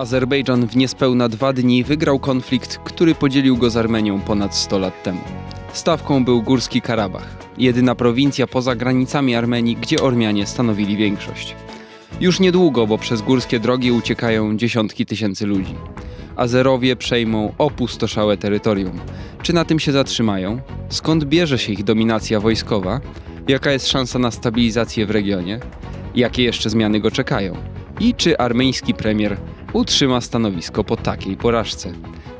Azerbejdżan w niespełna dwa dni wygrał konflikt, który podzielił go z Armenią ponad 100 lat temu. Stawką był Górski Karabach, jedyna prowincja poza granicami Armenii, gdzie Ormianie stanowili większość. Już niedługo, bo przez górskie drogi uciekają dziesiątki tysięcy ludzi. Azerowie przejmą opustoszałe terytorium. Czy na tym się zatrzymają? Skąd bierze się ich dominacja wojskowa? Jaka jest szansa na stabilizację w regionie? Jakie jeszcze zmiany go czekają? I czy armeński premier utrzyma stanowisko po takiej porażce?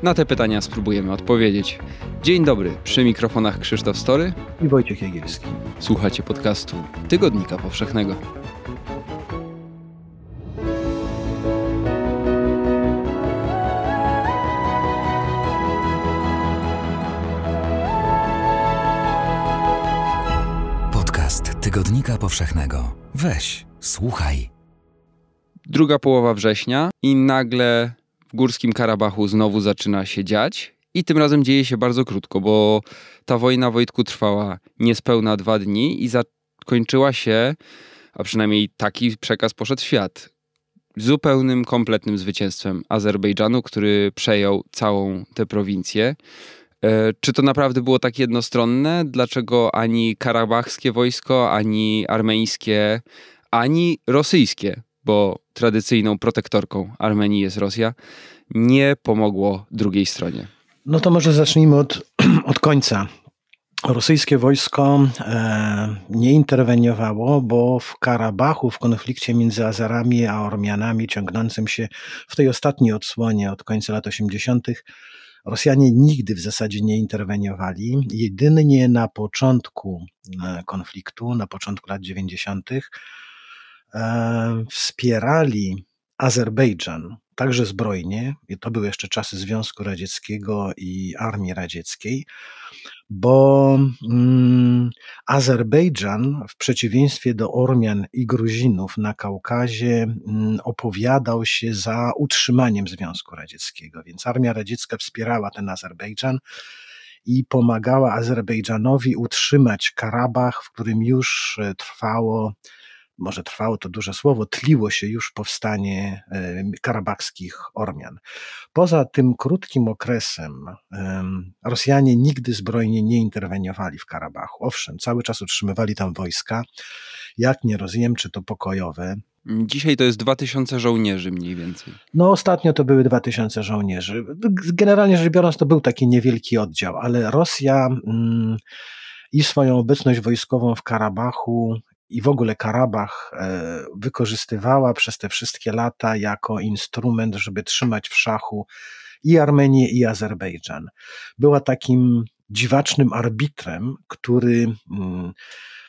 Na te pytania spróbujemy odpowiedzieć. Dzień dobry, przy mikrofonach Krzysztof Story i Wojciech Jagielski. Słuchacie podcastu Tygodnika Powszechnego. Podcast Tygodnika Powszechnego. Weź, słuchaj. Druga połowa września i nagle w Górskim Karabachu znowu zaczyna się dziać. I tym razem dzieje się bardzo krótko, bo ta wojna Wojtku trwała niespełna dwa dni i zakończyła się, a przynajmniej taki przekaz poszedł w świat, zupełnym, kompletnym zwycięstwem Azerbejdżanu, który przejął całą tę prowincję. E, czy to naprawdę było tak jednostronne? Dlaczego ani karabachskie wojsko, ani armeńskie, ani rosyjskie, bo tradycyjną protektorką Armenii jest Rosja, nie pomogło drugiej stronie? No to może zacznijmy od, od końca. Rosyjskie wojsko e, nie interweniowało, bo w Karabachu, w konflikcie między Azarami a Ormianami, ciągnącym się w tej ostatniej odsłonie od końca lat 80., Rosjanie nigdy w zasadzie nie interweniowali. Jedynie na początku e, konfliktu, na początku lat 90., e, wspierali Azerbejdżan także zbrojnie, i to były jeszcze czasy Związku Radzieckiego i Armii Radzieckiej, bo mm, Azerbejdżan, w przeciwieństwie do Ormian i Gruzinów na Kaukazie, mm, opowiadał się za utrzymaniem Związku Radzieckiego, więc Armia Radziecka wspierała ten Azerbejdżan i pomagała Azerbejdżanowi utrzymać Karabach, w którym już e, trwało może trwało to duże słowo, tliło się już powstanie karabachskich Ormian. Poza tym krótkim okresem Rosjanie nigdy zbrojnie nie interweniowali w Karabachu. Owszem, cały czas utrzymywali tam wojska, jak nie rozumiem, czy to pokojowe, Dzisiaj to jest 2000 żołnierzy mniej więcej. No ostatnio to były 2000 żołnierzy. Generalnie rzecz biorąc to był taki niewielki oddział, ale Rosja mm, i swoją obecność wojskową w Karabachu i w ogóle Karabach e, wykorzystywała przez te wszystkie lata jako instrument, żeby trzymać w szachu i Armenię, i Azerbejdżan. Była takim dziwacznym arbitrem, który mm,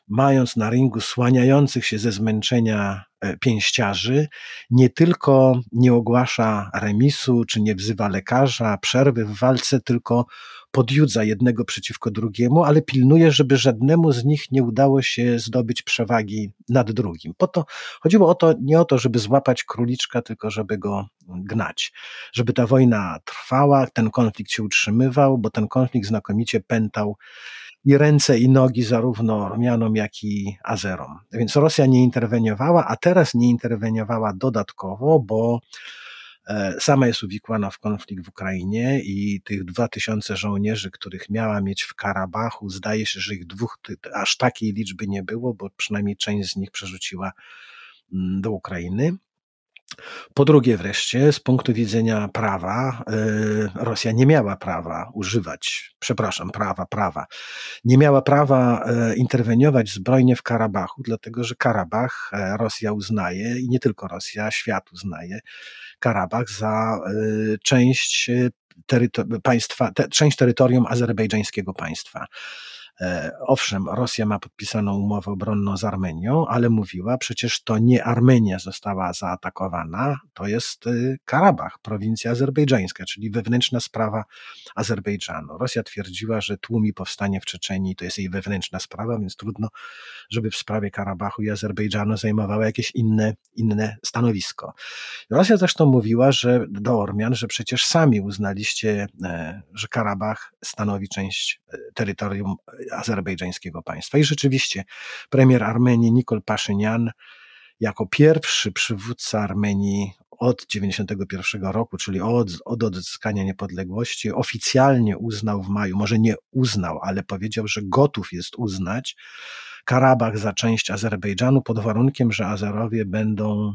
mając na ringu słaniających się ze zmęczenia e, pięściarzy, nie tylko nie ogłasza remisu, czy nie wzywa lekarza, przerwy w walce, tylko podjudza jednego przeciwko drugiemu, ale pilnuje, żeby żadnemu z nich nie udało się zdobyć przewagi nad drugim. Po to chodziło o to, nie o to, żeby złapać króliczka, tylko żeby go gnać. Żeby ta wojna trwała, ten konflikt się utrzymywał, bo ten konflikt znakomicie pętał i ręce i nogi zarówno Ormianom, jak i Azerom. Więc Rosja nie interweniowała, a teraz nie interweniowała dodatkowo, bo sama jest uwikłana w konflikt w Ukrainie i tych 2000 żołnierzy, których miała mieć w Karabachu, zdaje się, że ich dwóch, aż takiej liczby nie było, bo przynajmniej część z nich przerzuciła mm, do Ukrainy. Po drugie, wreszcie, z punktu widzenia prawa, y, Rosja nie miała prawa używać, przepraszam, prawa, prawa, nie miała prawa y, interweniować zbrojnie w Karabachu, dlatego że Karabach e, Rosja uznaje i nie tylko Rosja, świat uznaje Karabach za część, państwa, część terytorium azerbejdżańskiego państwa. E, owszem, Rosja ma podpisaną umowę obronną z Armenią, ale mówiła, przecież to nie Armenia została zaatakowana, to jest y, Karabach, prowincja azerbejdżańska, czyli wewnętrzna sprawa Azerbejdżanu. Rosja twierdziła, że tłumi powstanie w Czeczeniu, to jest jej wewnętrzna sprawa, więc trudno, żeby w sprawie Karabachu i Azerbejdżanu zajmowała jakieś inne, inne stanowisko. Rosja zresztą mówiła, że do Ormian, że przecież sami uznaliście, e, że Karabach stanowi część e, terytorium azerbejdżańskiego państwa. I rzeczywiście premier Armenii Nikol Paszynian jako pierwszy przywódca Armenii od 91 roku, czyli od, od odzyskania niepodległości, oficjalnie uznał w maju, może nie uznał, ale powiedział, że gotów jest uznać Karabach za część Azerbejdżanu pod warunkiem, że Azerowie będą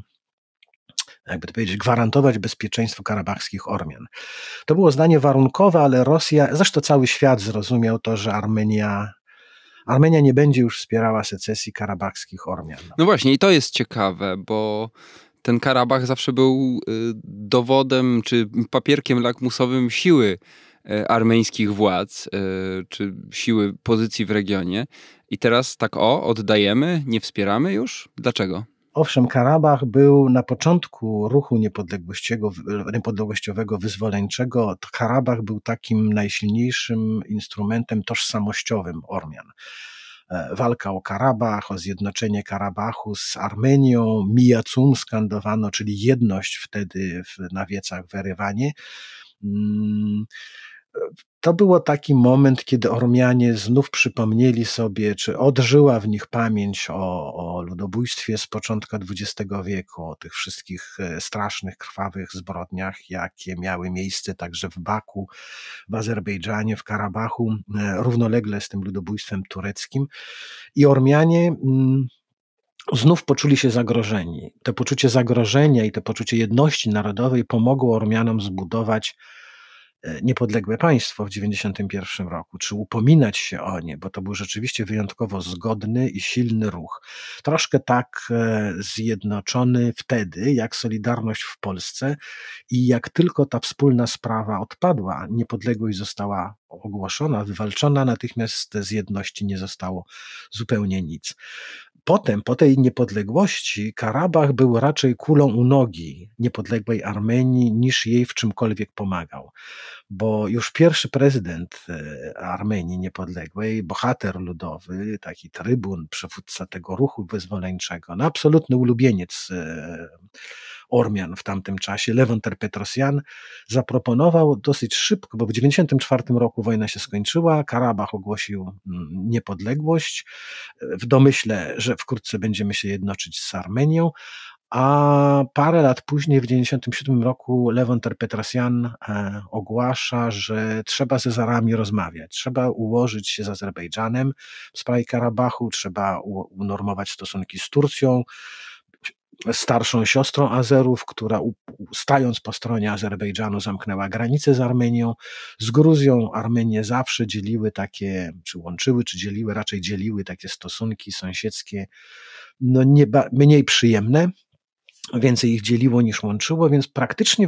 jakby to powiedzieć, gwarantować bezpieczeństwo karabachskich Ormian. To było zdanie warunkowe, ale Rosja, zresztą cały świat zrozumiał to, że Armenia Armenia nie będzie już wspierała secesji karabachskich Ormian. No właśnie, i to jest ciekawe, bo ten Karabach zawsze był y, dowodem czy papierkiem lakmusowym siły y, armeńskich władz, y, czy siły pozycji w regionie. I teraz tak o, oddajemy, nie wspieramy już? Dlaczego? Owszem, Karabach był na początku ruchu niepodległościowego, wyzwoleńczego. Karabach był takim najsilniejszym instrumentem tożsamościowym Ormian. E, walka o Karabach, o zjednoczenie Karabachu z Armenią, Mijacum skandowano, czyli jedność wtedy w, na wiecach w Erywanie. To było taki moment, kiedy Ormianie znów przypomnieli sobie, czy odżyła w nich pamięć o, o ludobójstwie z początku XX wieku, o tych wszystkich e, strasznych, krwawych zbrodniach, jakie miały miejsce także w Baku, w Azerbejdżanie, w Karabachu, e, równolegle z tym ludobójstwem tureckim. I Ormianie. Mm, znów poczuli się zagrożeni. To poczucie zagrożenia i to poczucie jedności narodowej pomogło Ormianom zbudować niepodległe państwo w 1991 roku, czy upominać się o nie, bo to był rzeczywiście wyjątkowo zgodny i silny ruch. Troszkę tak e, zjednoczony wtedy, jak Solidarność w Polsce i jak tylko ta wspólna sprawa odpadła, niepodległość została ogłoszona, wywalczona, natychmiast z jedności nie zostało zupełnie nic. Potem, po tej niepodległości, Karabach był raczej kulą u nogi niepodległej Armenii, niż jej w czymkolwiek pomagał. Bo już pierwszy prezydent e, Armenii niepodległej, bohater ludowy, taki trybun, przywódca tego ruchu wyzwoleńczego, no absolutny ulubieniec e, Ormian w tamtym czasie, Lewonter Petrosjan, zaproponował dosyć szybko, bo w 1994 roku wojna się skończyła, Karabach ogłosił mm, niepodległość, w domyśle, że wkrótce będziemy się jednoczyć z Armenią, a parę lat później, w 1997 roku, Lewonter Petrosjan e, ogłasza, że trzeba ze Zarami rozmawiać, trzeba ułożyć się z Azerbejdżanem w sprawie Karabachu, trzeba unormować stosunki z Turcją, starszą siostrą Azerów, która stając po stronie Azerbejdżanu zamknęła granicę z Armenią. Z Gruzją Armenię zawsze dzieliły takie, czy łączyły, czy dzieliły, raczej dzieliły takie stosunki sąsiedzkie, no nie, mniej przyjemne, więcej ich dzieliło niż łączyło, więc praktycznie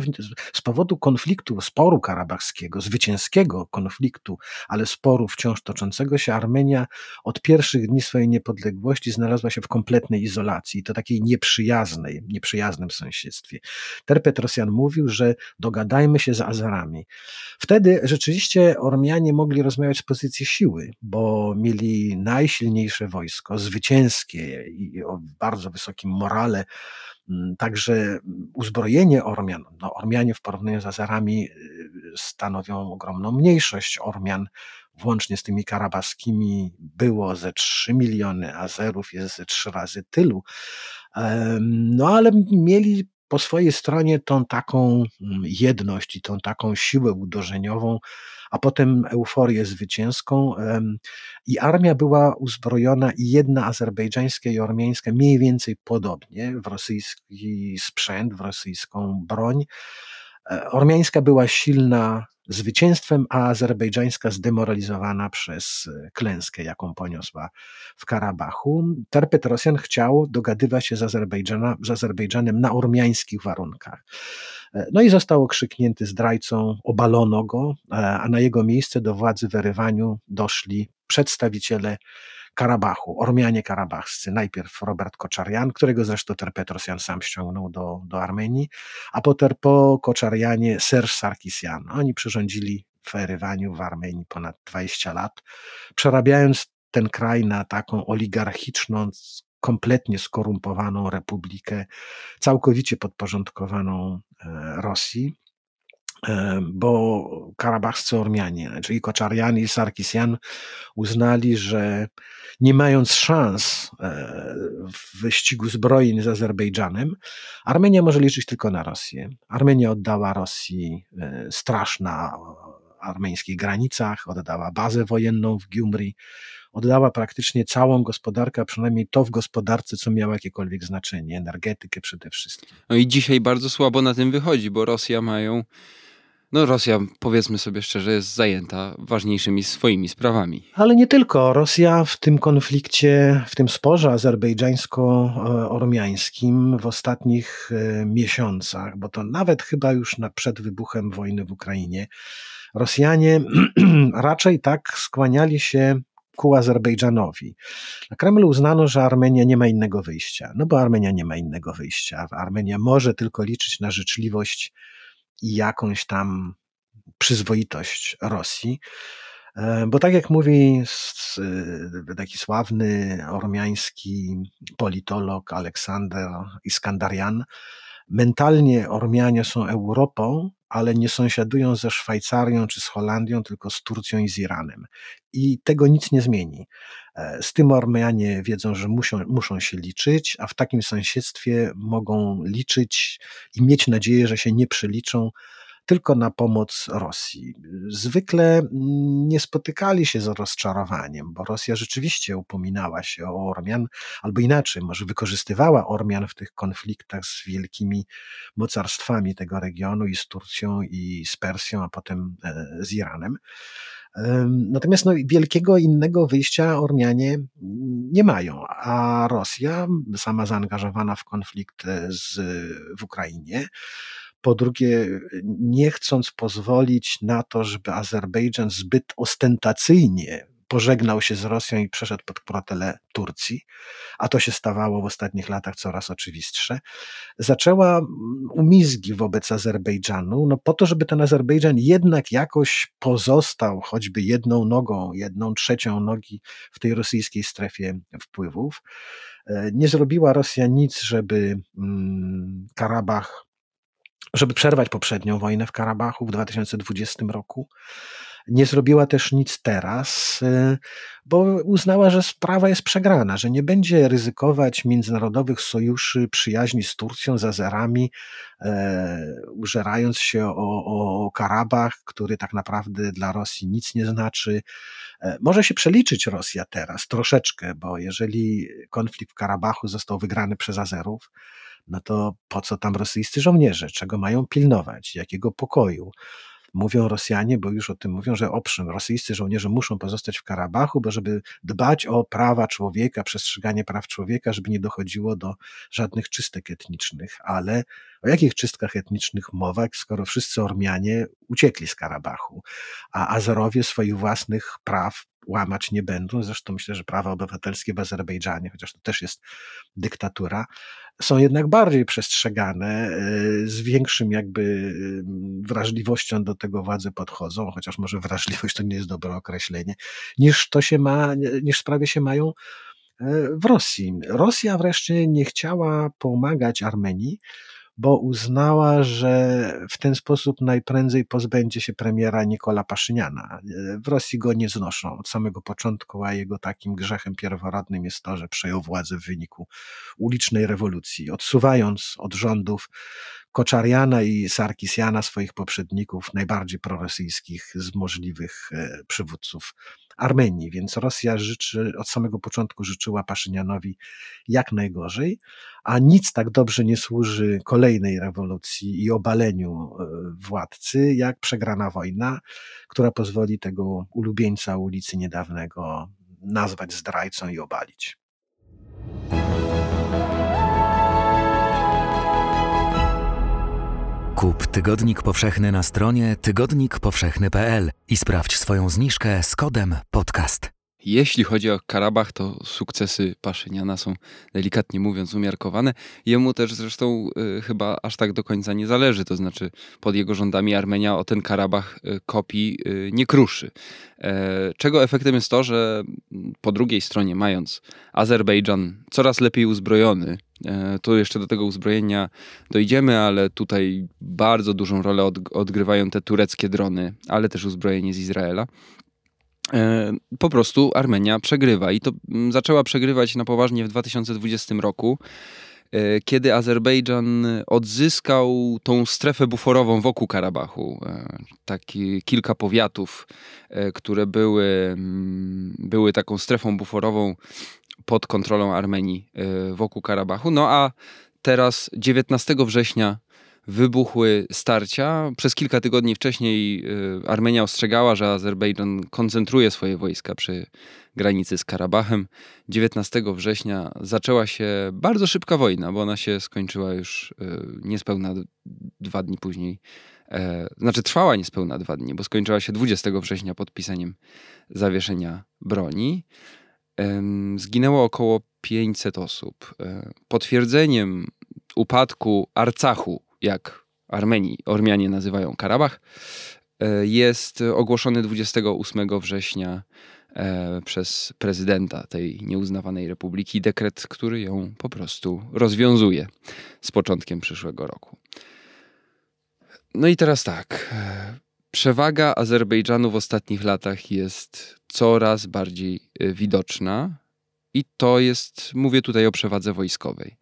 z powodu konfliktu, sporu karabachskiego, zwycięskiego konfliktu, ale sporu wciąż toczącego się, Armenia od pierwszych dni swojej niepodległości znalazła się w kompletnej izolacji, to takiej nieprzyjaznej, nieprzyjaznym sąsiedztwie. Terpet Rosjan mówił, że dogadajmy się z Azarami. Wtedy rzeczywiście Ormianie mogli rozmawiać z pozycji siły, bo mieli najsilniejsze wojsko, zwycięskie i o bardzo wysokim morale, także uzbrojenie Ormian, no Ormianie w porównaniu z Azerami y, stanowią ogromną mniejszość Ormian, włącznie z tymi karabaskimi było ze 3 miliony, Azerów jest ze trzy razy tylu. No ale mieli po swojej stronie tą taką mm, jedność i tą taką siłę uderzeniową, a potem euforię zwycięską. I armia była uzbrojona i jedna azerbejdżańska i ormiańska mniej więcej podobnie w rosyjski sprzęt, w rosyjską broń. E, ormiańska była silna zwycięstwem, a azerbejdżańska zdemoralizowana przez e, klęskę, jaką poniosła w Karabachu. Terpet Rosjan chciał dogadywać się z, z Azerbejdżanem na ormiańskich warunkach. E, no i został okrzyknięty zdrajcą, obalono go, a na jego miejsce do władzy w Erywaniu doszli przedstawiciele Karabachu, Ormianie karabachscy. Najpierw Robert Koczarian, którego zresztą Terpetrosjan sam ściągnął do, do Armenii, a potem po Koczarianie Serge Sarkisian. Oni przyrządzili w Erywaniu, w Armenii ponad 20 lat, przerabiając ten kraj na taką oligarchiczną, kompletnie skorumpowaną republikę, całkowicie podporządkowaną e, Rosji. E, bo karabachscy Ormianie, czyli Koczarian i Sarkisian uznali, że nie mając szans e, w wyścigu zbrojeń z Azerbejdżanem, Armenia może liczyć tylko na Rosję. Armenia oddała Rosji straż na armeńskich granicach, oddała bazę wojenną w Gyumri, oddała praktycznie całą gospodarkę, a przynajmniej to w gospodarce, co miało jakiekolwiek znaczenie, energetykę przede wszystkim. No i dzisiaj bardzo słabo na tym wychodzi, bo Rosja mają. No, Rosja, powiedzmy sobie szczerze, jest zajęta ważniejszymi swoimi sprawami. Ale nie tylko. Rosja w tym konflikcie, w tym sporze azerbejdżańsko-ormiańskim w ostatnich e, miesiącach, bo to nawet chyba już na, przed wybuchem wojny w Ukrainie, Rosjanie raczej tak skłaniali się ku Azerbejdżanowi. Na Kremlu uznano, że Armenia nie ma innego wyjścia. No bo Armenia nie ma innego wyjścia. Armenia może tylko liczyć na życzliwość jakąś tam przyzwoitość Rosji. E, bo tak jak mówi e, taki sławny ormiański politolog Aleksander Iskandarian, mentalnie Ormianie są Europą, ale nie sąsiadują ze Szwajcarią czy z Holandią, tylko z Turcją i z Iranem. I tego nic nie zmieni. E, z tym Ormianie wiedzą, że muszą, muszą się liczyć, a w takim sąsiedztwie mogą liczyć i mieć nadzieję, że się nie przeliczą tylko na pomoc Rosji. Zwykle mm, nie spotykali się z rozczarowaniem, bo Rosja rzeczywiście upominała się o Ormian, albo inaczej, może wykorzystywała Ormian w tych konfliktach z wielkimi mocarstwami tego regionu i z Turcją i z Persją, a potem e, z Iranem. Natomiast no, wielkiego innego wyjścia Ormianie nie mają, a Rosja, sama zaangażowana w konflikt e, z, w Ukrainie, po drugie, nie chcąc pozwolić na to, żeby Azerbejdżan zbyt ostentacyjnie pożegnał się z Rosją i przeszedł pod protele Turcji, a to się stawało w ostatnich latach coraz oczywistsze, zaczęła umizgi wobec Azerbejdżanu, no po to, żeby ten Azerbejdżan jednak jakoś pozostał choćby jedną nogą, jedną trzecią nogi w tej rosyjskiej strefie wpływów. E, nie zrobiła Rosja nic, żeby mm, Karabach żeby przerwać poprzednią wojnę w Karabachu w 2020 roku. Nie zrobiła też nic teraz, y, bo uznała, że sprawa jest przegrana, że nie będzie ryzykować międzynarodowych sojuszy, przyjaźni z Turcją, z Azerami, e, użerając się o, o Karabach, który tak naprawdę dla Rosji nic nie znaczy. E, może się przeliczyć Rosja teraz troszeczkę, bo jeżeli konflikt w Karabachu został wygrany przez Azerów, no to po co tam rosyjscy żołnierze? Czego mają pilnować? Jakiego pokoju? Mówią Rosjanie, bo już o tym mówią, że owszem, rosyjscy żołnierze muszą pozostać w Karabachu, bo żeby dbać o prawa człowieka, przestrzeganie praw człowieka, żeby nie dochodziło do żadnych czystek etnicznych. Ale o jakich czystkach etnicznych mowa, skoro wszyscy Ormianie uciekli z Karabachu, a Azerowie swoich własnych praw łamać nie będą. Zresztą myślę, że prawa obywatelskie w Azerbejdżanie, chociaż to też jest dyktatura, są jednak bardziej przestrzegane, e, z większym jakby wrażliwością do tego władze podchodzą, chociaż może wrażliwość to nie jest dobre określenie, niż to się ma, niż sprawie się mają e, w Rosji. Rosja wreszcie nie chciała pomagać Armenii, bo uznała, że w ten sposób najprędzej pozbędzie się premiera Nikola Paszyniana. W Rosji go nie znoszą od samego początku, a jego takim grzechem pierworodnym jest to, że przejął władzę w wyniku ulicznej rewolucji, odsuwając od rządów Koczariana i Sarkisiana, swoich poprzedników, najbardziej prorosyjskich z możliwych e, przywódców Armenii. Więc Rosja życzy, od samego początku życzyła Paszynianowi jak najgorzej, a nic tak dobrze nie służy kolejnej rewolucji i obaleniu e, władcy, jak przegrana wojna, która pozwoli tego ulubieńca ulicy niedawnego nazwać zdrajcą i obalić. Kup Tygodnik Powszechny na stronie tygodnikpowszechny.pl i sprawdź swoją zniżkę z kodem podcast. Jeśli chodzi o Karabach, to sukcesy Paszyniana są delikatnie mówiąc umiarkowane. Jemu też zresztą y, chyba aż tak do końca nie zależy, to znaczy pod jego rządami Armenia o ten Karabach y, kopii y, nie kruszy. E, czego efektem jest to, że po drugiej stronie mając Azerbejdżan coraz lepiej uzbrojony, to jeszcze do tego uzbrojenia dojdziemy, ale tutaj bardzo dużą rolę od, odgrywają te tureckie drony, ale też uzbrojenie z Izraela. E, po prostu Armenia przegrywa i to mm, zaczęła przegrywać na poważnie w 2020 roku e, kiedy Azerbejdżan odzyskał tą strefę buforową wokół Karabachu. Taki kilka powiatów, które były, mm, były taką strefą buforową pod kontrolą Armenii y, wokół Karabachu. No a teraz 19 września wybuchły starcia. Przez kilka tygodni wcześniej y, Armenia ostrzegała, że Azerbejdżan koncentruje swoje wojska przy granicy z Karabachem. 19 września zaczęła się bardzo szybka wojna, bo ona się skończyła już y, niespełna dwa dni później. E, znaczy trwała niespełna dwa dni, bo skończyła się 20 września podpisaniem zawieszenia broni zginęło około 500 osób. E, potwierdzeniem upadku Arcachu, jak Armenii, Ormianie nazywają Karabach, e, jest ogłoszony 28 września e, przez prezydenta tej nieuznawanej republiki dekret, który ją po prostu rozwiązuje z początkiem przyszłego roku. No i teraz tak. Przewaga Azerbejdżanu w ostatnich latach jest coraz bardziej y, widoczna i to jest, mówię tutaj o przewadze wojskowej.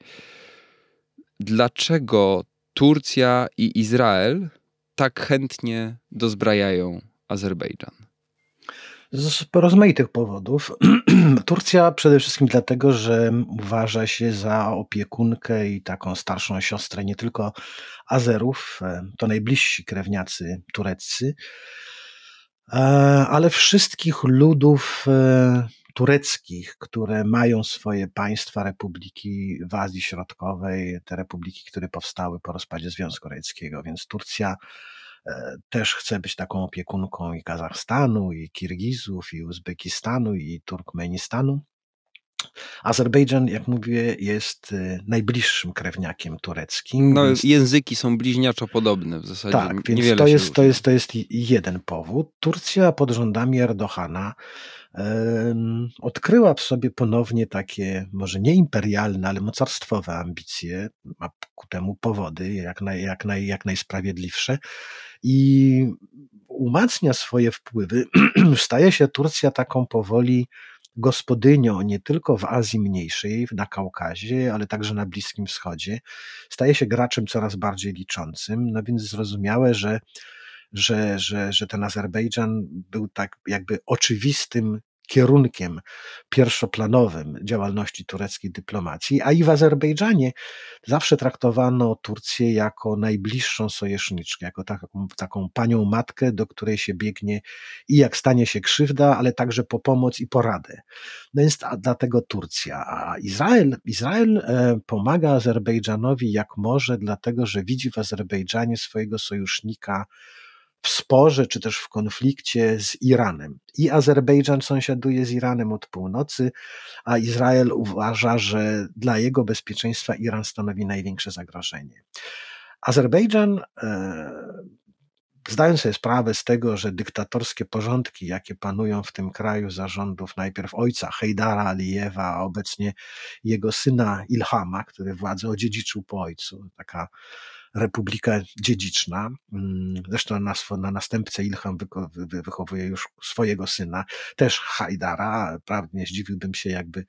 Dlaczego Turcja i Izrael tak chętnie dozbrajają Azerbejdżan? Z rozmaitych powodów. Turcja przede wszystkim dlatego, że uważa się za opiekunkę i taką starszą siostrę nie tylko Azerów, e, to najbliżsi krewniacy tureccy, e, ale wszystkich ludów e, tureckich, które mają swoje państwa, republiki w Azji Środkowej, te republiki, które powstały po rozpadzie Związku Radzieckiego. Więc Turcja też chce być taką opiekunką i Kazachstanu, i Kirgizów, i Uzbekistanu, i Turkmenistanu. Azerbejdżan, jak mówię, jest e, najbliższym krewniakiem tureckim. No, więc... języki są bliźniaczo podobne w zasadzie. Tak, więc to jest, to, jest, to jest jeden powód. Turcja pod rządami Erdohana um, odkryła w sobie ponownie takie, może nie imperialne, ale mocarstwowe ambicje, ma ku temu powody, jak, naj, jak, naj, jak najsprawiedliwsze i umacnia swoje wpływy. Staje się Turcja taką powoli gospodynią nie tylko w Azji Mniejszej, na Kaukazie, ale także na Bliskim Wschodzie. Staje się graczem coraz bardziej liczącym, no więc zrozumiałe, że że, że, że ten Azerbejdżan był tak jakby oczywistym kierunkiem pierwszoplanowym działalności tureckiej dyplomacji, a i w Azerbejdżanie zawsze traktowano Turcję jako najbliższą sojuszniczkę, jako taką, taką panią matkę, do której się biegnie i jak stanie się krzywda, ale także po pomoc i poradę. No więc dlatego Turcja, a Izrael, Izrael e, pomaga Azerbejdżanowi jak może, dlatego że widzi w Azerbejdżanie swojego sojusznika w sporze czy też w konflikcie z Iranem. I Azerbejdżan sąsiaduje z Iranem od północy, a Izrael uważa, że dla jego bezpieczeństwa Iran stanowi największe zagrożenie. Azerbejdżan, e, zdając sobie sprawę z tego, że dyktatorskie porządki, jakie panują w tym kraju zarządów najpierw ojca Hejdara Alijewa, a obecnie jego syna Ilhama, który władzę odziedziczył po ojcu, taka republika dziedziczna. Mm, zresztą na, na następcę Ilham wychowuje już swojego syna, też Hajdara. Prawnie zdziwiłbym się, jakby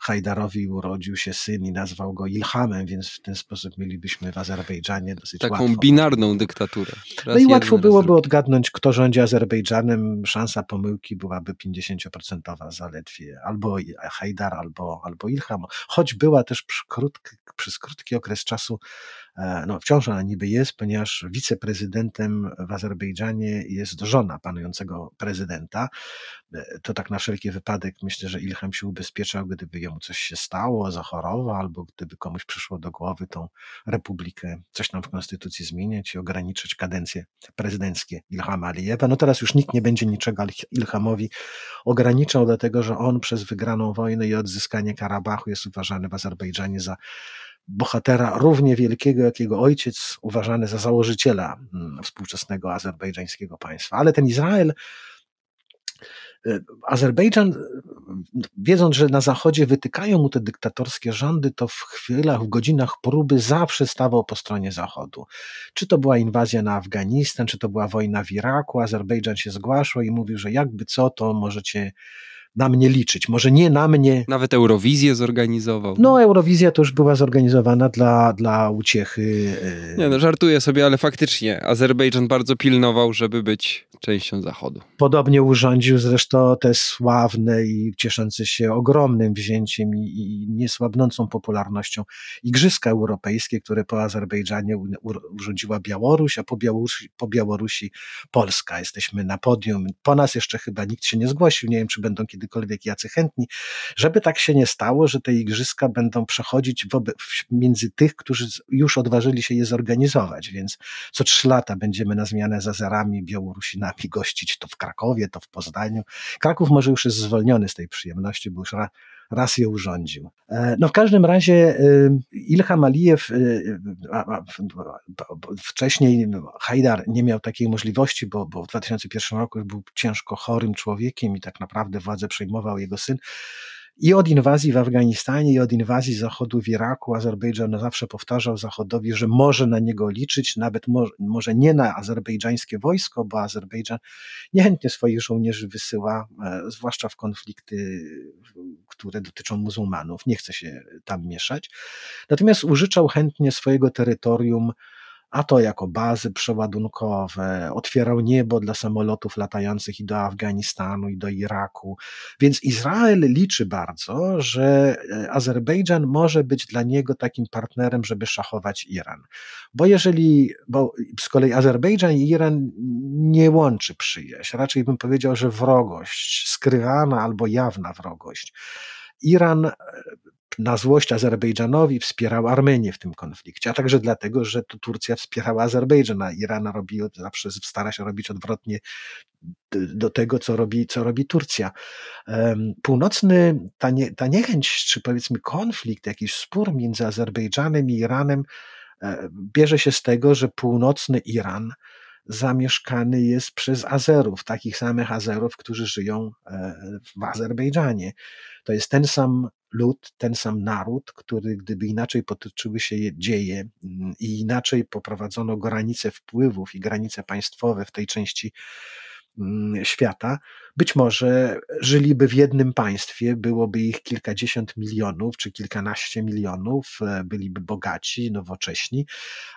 Hajdarowi urodził się syn i nazwał go Ilhamem, więc w ten sposób mielibyśmy w Azerbejdżanie dosyć Taką łatwo. binarną dyktaturę. Raz no i łatwo byłoby odgadnąć, kto rządzi Azerbejdżanem. Szansa pomyłki byłaby 50% zaledwie. Albo Hajdar, albo, albo Ilham. Choć była też przy krótki, przez krótki okres czasu E, no wciąż ona niby jest, ponieważ wiceprezydentem w Azerbejdżanie jest żona panującego prezydenta. E, to tak na wszelki wypadek myślę, że Ilham się ubezpieczał, gdyby jemu coś się stało, zachorował, albo gdyby komuś przyszło do głowy tą republikę, coś tam w konstytucji zmieniać i ograniczyć kadencje prezydenckie Ilhama Alijewa. No teraz już nikt nie będzie niczego Ilhamowi ograniczał, dlatego że on przez wygraną wojnę i odzyskanie Karabachu jest uważany w Azerbejdżanie za bohatera równie wielkiego jak jego ojciec, uważany za założyciela mm, współczesnego azerbejdżańskiego państwa. Ale ten Izrael Azerbejdżan, wiedząc, że na Zachodzie wytykają mu te dyktatorskie rządy, to w chwilach, w godzinach próby zawsze stawał po stronie Zachodu. Czy to była inwazja na Afganistan, czy to była wojna w Iraku, Azerbejdżan się zgłaszał i mówił, że jakby co, to możecie na mnie liczyć. Może nie na mnie. Nawet Eurowizję zorganizował. No, Eurowizja to już była zorganizowana dla, dla uciechy. E, nie, no żartuję sobie, ale faktycznie Azerbejdżan bardzo pilnował, żeby być częścią Zachodu. Podobnie urządził zresztą te sławne i cieszące się ogromnym wzięciem i, i niesłabnącą popularnością Igrzyska Europejskie, które po Azerbejdżanie urządziła Białoruś, a po Białorusi, po Białorusi Polska. Jesteśmy na podium. Po nas jeszcze chyba nikt się nie zgłosił. Nie wiem, czy będą kiedykolwiek jacy chętni. Żeby tak się nie stało, że te Igrzyska będą przechodzić wobec, między tych, którzy już odważyli się je zorganizować. Więc co trzy lata będziemy na zmianę z Azerami, Białorusinami, nami gościć to w Krakowie, to w Poznaniu. Kraków może już jest zwolniony z tej przyjemności, bo już raz je urządził. E, no w każdym razie e, Ilham Alijew, e, wcześniej Hajdar nie miał takiej możliwości, bo, bo w 2001 roku był ciężko chorym człowiekiem i tak naprawdę władzę przejmował jego syn. I od inwazji w Afganistanie, i od inwazji Zachodu w Iraku, Azerbejdżan zawsze powtarzał Zachodowi, że może na niego liczyć, nawet może, może nie na azerbejdżańskie wojsko, bo Azerbejdżan niechętnie swoich żołnierzy wysyła, e, zwłaszcza w konflikty, które dotyczą muzułmanów. Nie chce się tam mieszać. Natomiast użyczał chętnie swojego terytorium a to jako bazy przeładunkowe, otwierał niebo dla samolotów latających i do Afganistanu, i do Iraku. Więc Izrael liczy bardzo, że e, Azerbejdżan może być dla niego takim partnerem, żeby szachować Iran. Bo jeżeli, bo z kolei Azerbejdżan i Iran nie łączy przyjaźń, raczej bym powiedział, że wrogość, skrywana albo jawna wrogość. Iran e, na złość Azerbejdżanowi wspierał Armenię w tym konflikcie, a także dlatego, że to Turcja wspierała Azerbejdżan, a Iran robi, zawsze stara się robić odwrotnie do tego, co robi, co robi Turcja. Północny, ta, nie, ta niechęć, czy powiedzmy konflikt, jakiś spór między Azerbejdżanem i Iranem e, bierze się z tego, że północny Iran zamieszkany jest przez Azerów, takich samych Azerów, którzy żyją e, w Azerbejdżanie. To jest ten sam lud, ten sam naród, który gdyby inaczej potoczyły się dzieje mm, i inaczej poprowadzono granice wpływów i granice państwowe w tej części świata, być może żyliby w jednym państwie, byłoby ich kilkadziesiąt milionów czy kilkanaście milionów, e, byliby bogaci, nowocześni,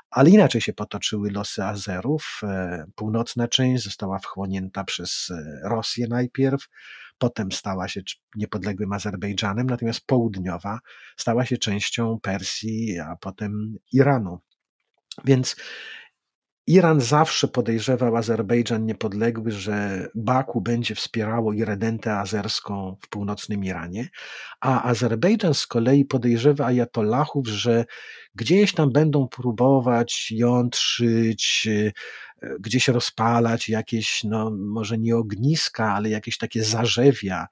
ale inaczej się potoczyły losy Azerów. E, północna część została wchłonięta przez e, Rosję najpierw, potem stała się niepodległym Azerbejdżanem, natomiast południowa stała się częścią Persji, a potem Iranu. Więc Iran zawsze podejrzewał Azerbejdżan niepodległy, że Baku będzie wspierało iredentę azerską w północnym Iranie, a Azerbejdżan z kolei podejrzewa ajatollahów, że gdzieś tam będą próbować jątrzyć, e, gdzieś rozpalać jakieś, no może nie ogniska, ale jakieś takie zarzewia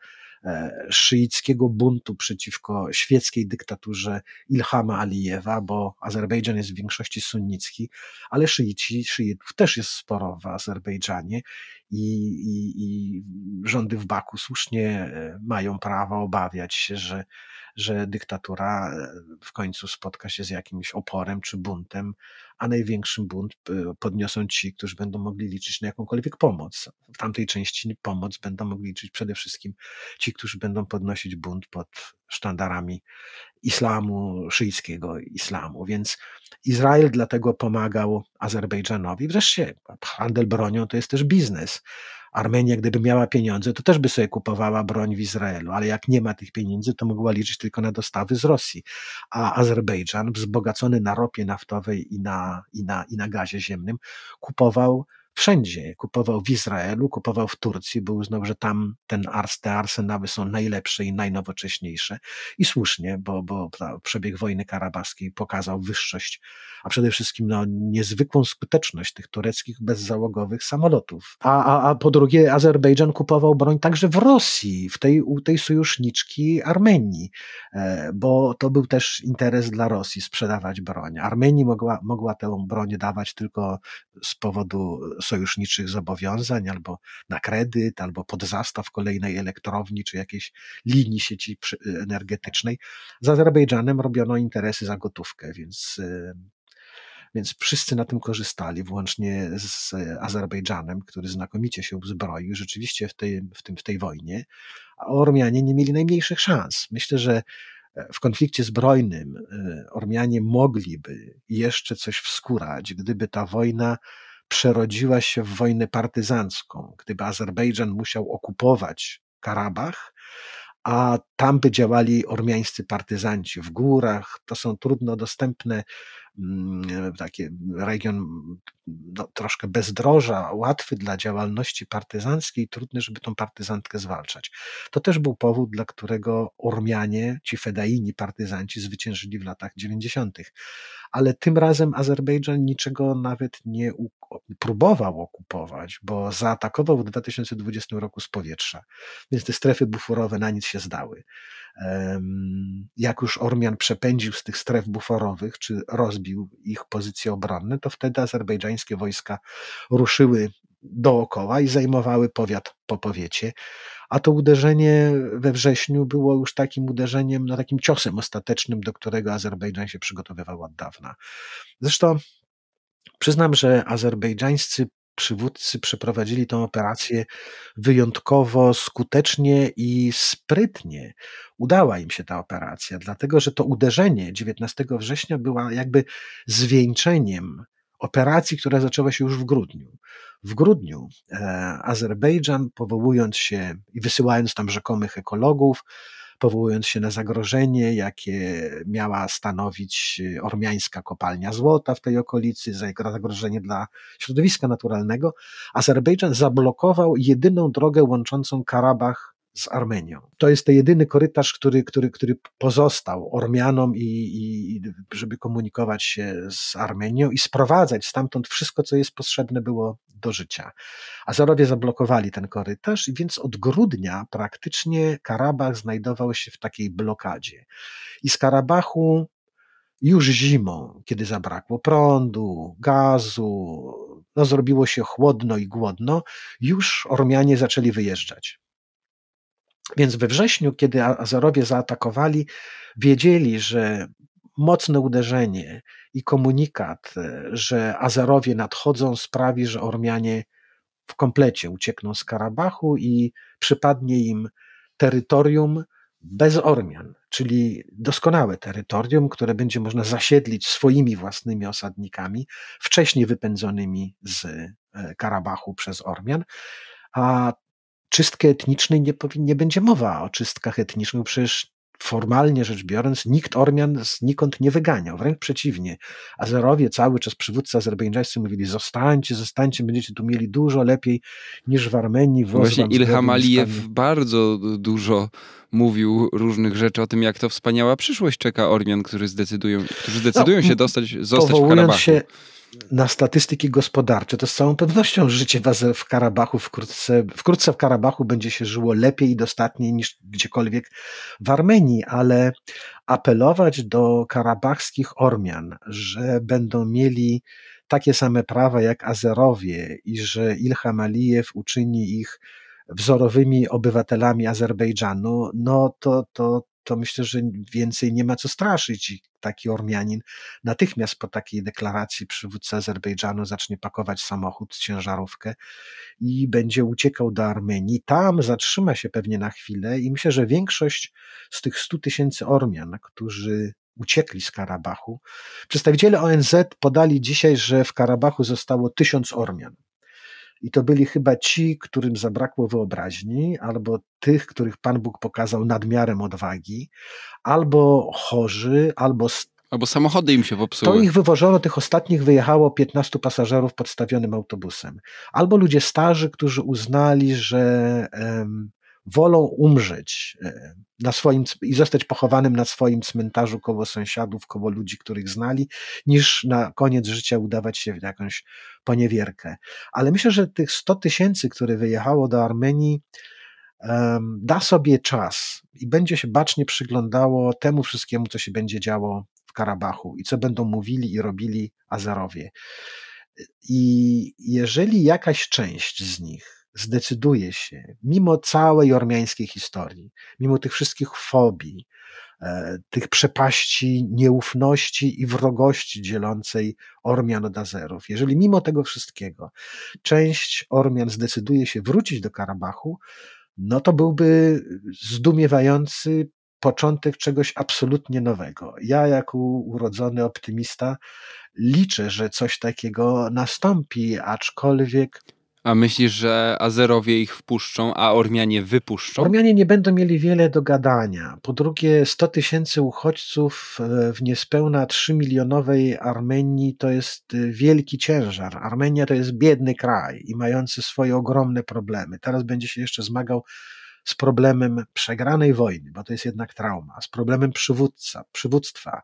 szyickiego buntu przeciwko świeckiej dyktaturze Ilhama Alijewa, bo Azerbejdżan jest w większości sunnicki, ale szyici, szyitów też jest sporo w Azerbejdżanie i, i, i rządy w Baku słusznie e, mają prawo obawiać się, że że dyktatura e, w końcu spotka się z jakimś oporem czy buntem, a największym bunt e, podniosą ci, którzy będą mogli liczyć na jakąkolwiek pomoc. W tamtej części pomoc będą mogli liczyć przede wszystkim ci, którzy będą podnosić bunt pod sztandarami islamu, szyjskiego islamu. Więc Izrael dlatego pomagał Azerbejdżanowi. Wreszcie handel bronią to jest też biznes. Armenia, gdyby miała pieniądze, to też by sobie kupowała broń w Izraelu, ale jak nie ma tych pieniędzy, to mogła liczyć tylko na dostawy z Rosji. A Azerbejdżan, wzbogacony na ropie naftowej i na, i na, i na gazie ziemnym, kupował wszędzie. Kupował w Izraelu, kupował w Turcji, bo uznał, że tam ten ars, te arsenały są najlepsze i najnowocześniejsze. I słusznie, bo, bo przebieg wojny karabaskiej pokazał wyższość, a przede wszystkim no, niezwykłą skuteczność tych tureckich bezzałogowych samolotów. A, a, a po drugie, Azerbejdżan kupował broń także w Rosji, w tej, u tej sojuszniczki Armenii, e, bo to był też interes dla Rosji sprzedawać broń. Armenii mogła, mogła tę broń dawać tylko z powodu sojuszniczych zobowiązań, albo na kredyt, albo pod zastaw kolejnej elektrowni, czy jakiejś linii sieci energetycznej. Z Azerbejdżanem robiono interesy za gotówkę, więc więc wszyscy na tym korzystali, włącznie z Azerbejdżanem, który znakomicie się uzbroił rzeczywiście w tej, w tym, w tej wojnie, a Ormianie nie mieli najmniejszych szans. Myślę, że e, w konflikcie zbrojnym e, Ormianie mogliby jeszcze coś wskórać, gdyby ta wojna przerodziła się w wojnę partyzancką, gdyby Azerbejdżan musiał okupować Karabach, a tam by działali ormiańscy partyzanci w górach. To są trudno dostępne Mm, taki region no, troszkę bezdroża, łatwy dla działalności partyzanckiej, trudny, żeby tą partyzantkę zwalczać. To też był powód, dla którego Ormianie, ci fedaini partyzanci zwyciężyli w latach 90. Ale tym razem Azerbejdżan niczego nawet nie próbował okupować, bo zaatakował w 2020 roku z powietrza, więc te strefy buforowe na nic się zdały jak już Ormian przepędził z tych stref buforowych, czy rozbił ich pozycje obronne, to wtedy azerbejdżańskie wojska ruszyły dookoła i zajmowały powiat po powiecie, a to uderzenie we wrześniu było już takim uderzeniem, no takim ciosem ostatecznym, do którego Azerbejdżan się przygotowywał od dawna. Zresztą przyznam, że azerbejdżańscy przywódcy przeprowadzili tę operację wyjątkowo skutecznie i sprytnie. Udała im się ta operacja, dlatego że to uderzenie 19 września była jakby zwieńczeniem operacji, która zaczęła się już w grudniu. W grudniu e, Azerbejdżan, powołując się i wysyłając tam rzekomych ekologów, powołując się na zagrożenie, jakie miała stanowić y, ormiańska kopalnia złota w tej okolicy, zagrożenie dla środowiska naturalnego, Azerbejdżan zablokował jedyną drogę łączącą Karabach z Armenią. To jest ten jedyny korytarz, który, który, który pozostał Ormianom, i, i, żeby komunikować się z Armenią i sprowadzać stamtąd wszystko, co jest potrzebne było do życia. Azerowie zablokowali ten korytarz, więc od grudnia praktycznie Karabach znajdował się w takiej blokadzie. I z Karabachu już zimą, kiedy zabrakło prądu, gazu, no zrobiło się chłodno i głodno, już Ormianie zaczęli wyjeżdżać. Więc we wrześniu, kiedy Azerowie zaatakowali, wiedzieli, że mocne uderzenie i komunikat, e, że Azerowie nadchodzą, sprawi, że Ormianie w komplecie uciekną z Karabachu i przypadnie im terytorium bez Ormian, czyli doskonałe terytorium, które będzie można zasiedlić swoimi własnymi osadnikami, wcześniej wypędzonymi z e, Karabachu przez Ormian, a czystkę etnicznej nie, nie będzie mowa o czystkach etnicznych, przecież formalnie rzecz biorąc, nikt Ormian znikąd nie wyganiał, wręcz przeciwnie. Azerowie, cały czas przywódcy azerbejdżańscy mówili, zostańcie, zostańcie, będziecie tu mieli dużo lepiej niż w Armenii. Właśnie Ilham Alijew bardzo dużo mówił różnych rzeczy o tym, jak to wspaniała przyszłość czeka Ormian, którzy zdecydują, którzy zdecydują no, się dostać, zostać w Karabachu. Się na statystyki gospodarcze, to z całą pewnością życie w Karabachu wkrótce, wkrótce w Karabachu będzie się żyło lepiej i dostatniej niż gdziekolwiek w Armenii, ale apelować do karabachskich Ormian, że będą mieli takie same prawa jak Azerowie i że Ilham Alijew uczyni ich wzorowymi obywatelami Azerbejdżanu, no to, to, to myślę, że więcej nie ma co straszyć i taki Ormianin natychmiast po takiej deklaracji przywódca Azerbejdżanu zacznie pakować samochód, ciężarówkę i będzie uciekał do Armenii. Tam zatrzyma się pewnie na chwilę i myślę, że większość z tych 100 tysięcy Ormian, którzy uciekli z Karabachu, przedstawiciele ONZ podali dzisiaj, że w Karabachu zostało tysiąc Ormian. I to byli chyba ci, którym zabrakło wyobraźni, albo tych, których Pan Bóg pokazał nadmiarem odwagi, albo chorzy, albo Albo samochody im się popsuły. To ich wywożono, tych ostatnich wyjechało 15 pasażerów podstawionym autobusem. Albo ludzie starzy, którzy uznali, że um, wolą umrzeć e, na swoim, i zostać pochowanym na swoim cmentarzu koło sąsiadów, koło ludzi, których znali, niż na koniec życia udawać się w jakąś poniewierkę. Ale myślę, że tych 100 tysięcy, które wyjechało do Armenii, da sobie czas i będzie się bacznie przyglądało temu wszystkiemu, co się będzie działo w Karabachu i co będą mówili i robili Azerowie. I jeżeli jakaś część z nich zdecyduje się, mimo całej ormiańskiej historii, mimo tych wszystkich fobii, e, tych przepaści nieufności i wrogości dzielącej Ormian od Azerów, jeżeli mimo tego wszystkiego część Ormian zdecyduje się wrócić do Karabachu, no to byłby zdumiewający początek czegoś absolutnie nowego. Ja, jako urodzony optymista, liczę, że coś takiego nastąpi, aczkolwiek. A myślisz, że Azerowie ich wpuszczą, a Ormianie wypuszczą? Ormianie nie będą mieli wiele do gadania. Po drugie, 100 tysięcy uchodźców e, w niespełna 3 milionowej Armenii to jest e, wielki ciężar. Armenia to jest biedny kraj i mający swoje ogromne problemy. Teraz będzie się jeszcze zmagał z problemem przegranej wojny, bo to jest jednak trauma, z problemem przywódca, przywództwa,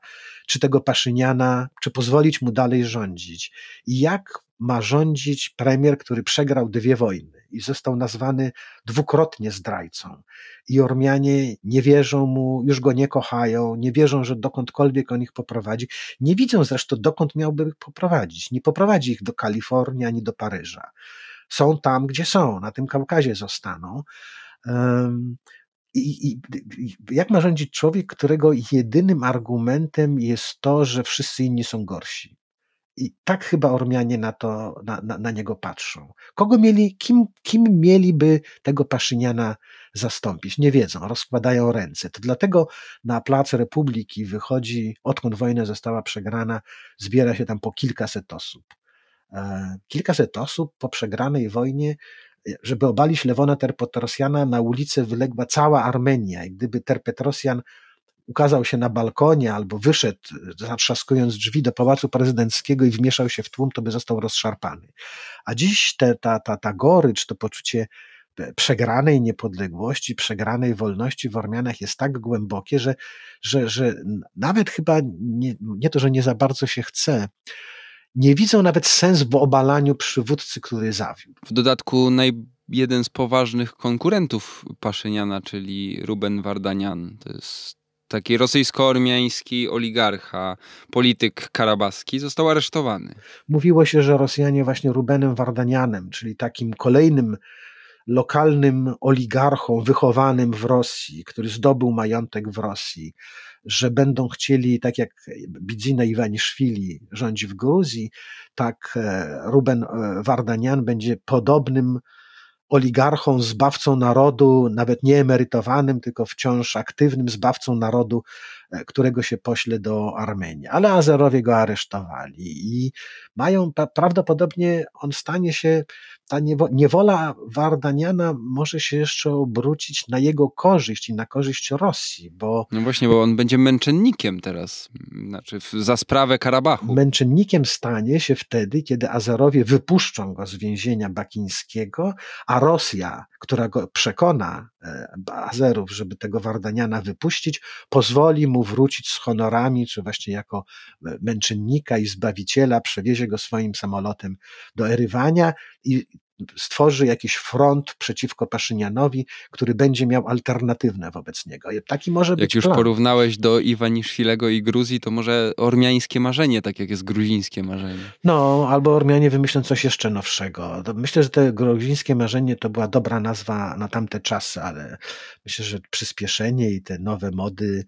czy tego Paszyniana, czy pozwolić mu dalej rządzić. I jak ma rządzić premier, który przegrał dwie wojny i został nazwany dwukrotnie zdrajcą. I Ormianie nie wierzą mu, już go nie kochają, nie wierzą, że dokądkolwiek on ich poprowadzi. Nie widzą zresztą, dokąd miałby ich poprowadzić. Nie poprowadzi ich do Kalifornii ani do Paryża. Są tam, gdzie są, na tym Kaukazie zostaną. I, i, I, jak ma rządzić człowiek, którego jedynym argumentem jest to, że wszyscy inni są gorsi? I tak chyba Ormianie na, to, na, na, na niego patrzą. Kogo mieli, kim, kim mieliby tego Paszyniana zastąpić? Nie wiedzą, rozkładają ręce. To dlatego na plac Republiki wychodzi, odkąd wojna została przegrana, zbiera się tam po kilkaset osób. E, kilkaset osób po przegranej wojnie żeby obalić Lewona Terpetrosjana, na ulicę wyległa cała Armenia i gdyby Terpetrosjan ukazał się na balkonie albo wyszedł, zatrzaskując drzwi do pałacu prezydenckiego i wmieszał się w tłum, to by został rozszarpany. A dziś te, ta, ta, ta gorycz, to poczucie przegranej niepodległości, przegranej wolności w Ormianach jest tak głębokie, że, że, że nawet chyba nie, nie to, że nie za bardzo się chce, nie widzą nawet sens w obalaniu przywódcy, który zawiódł. W dodatku naj, jeden z poważnych konkurentów Paszyniana, czyli Ruben Wardanian, to jest taki rosyjsko-ormiański oligarcha, polityk karabaski, został aresztowany. Mówiło się, że Rosjanie właśnie Rubenem Wardanianem, czyli takim kolejnym lokalnym oligarchą wychowanym w Rosji, który zdobył majątek w Rosji, że będą chcieli, tak jak Bidzina Iwaniszwili rządzi w Gruzji, tak e, Ruben e, Wardanian będzie podobnym oligarchą, zbawcą narodu, nawet nie emerytowanym, tylko wciąż aktywnym zbawcą narodu, którego się pośle do Armenii. Ale Azerowie go aresztowali i mają, prawdopodobnie on stanie się ta niewola Wardaniana może się jeszcze obrócić na jego korzyść i na korzyść Rosji, bo... No właśnie, bo on będzie męczennikiem teraz, znaczy za sprawę Karabachu. Męczennikiem stanie się wtedy, kiedy Azerowie wypuszczą go z więzienia bakińskiego, a Rosja, która go przekona, e, Azerów, żeby tego Wardaniana wypuścić, pozwoli mu wrócić z honorami, czy właśnie jako e, męczennika i zbawiciela, przewiezie go swoim samolotem do Erywania i stworzy jakiś front przeciwko Paszynianowi, który będzie miał alternatywne wobec niego. Taki może być Jak już plan. porównałeś do Iwaniszwilego i Gruzji, to może ormiańskie marzenie, tak jak jest gruzińskie marzenie. No, albo Ormianie wymyślą coś jeszcze nowszego. Myślę, że te gruzińskie marzenie to była dobra nazwa na tamte czasy, ale myślę, że przyspieszenie i te nowe mody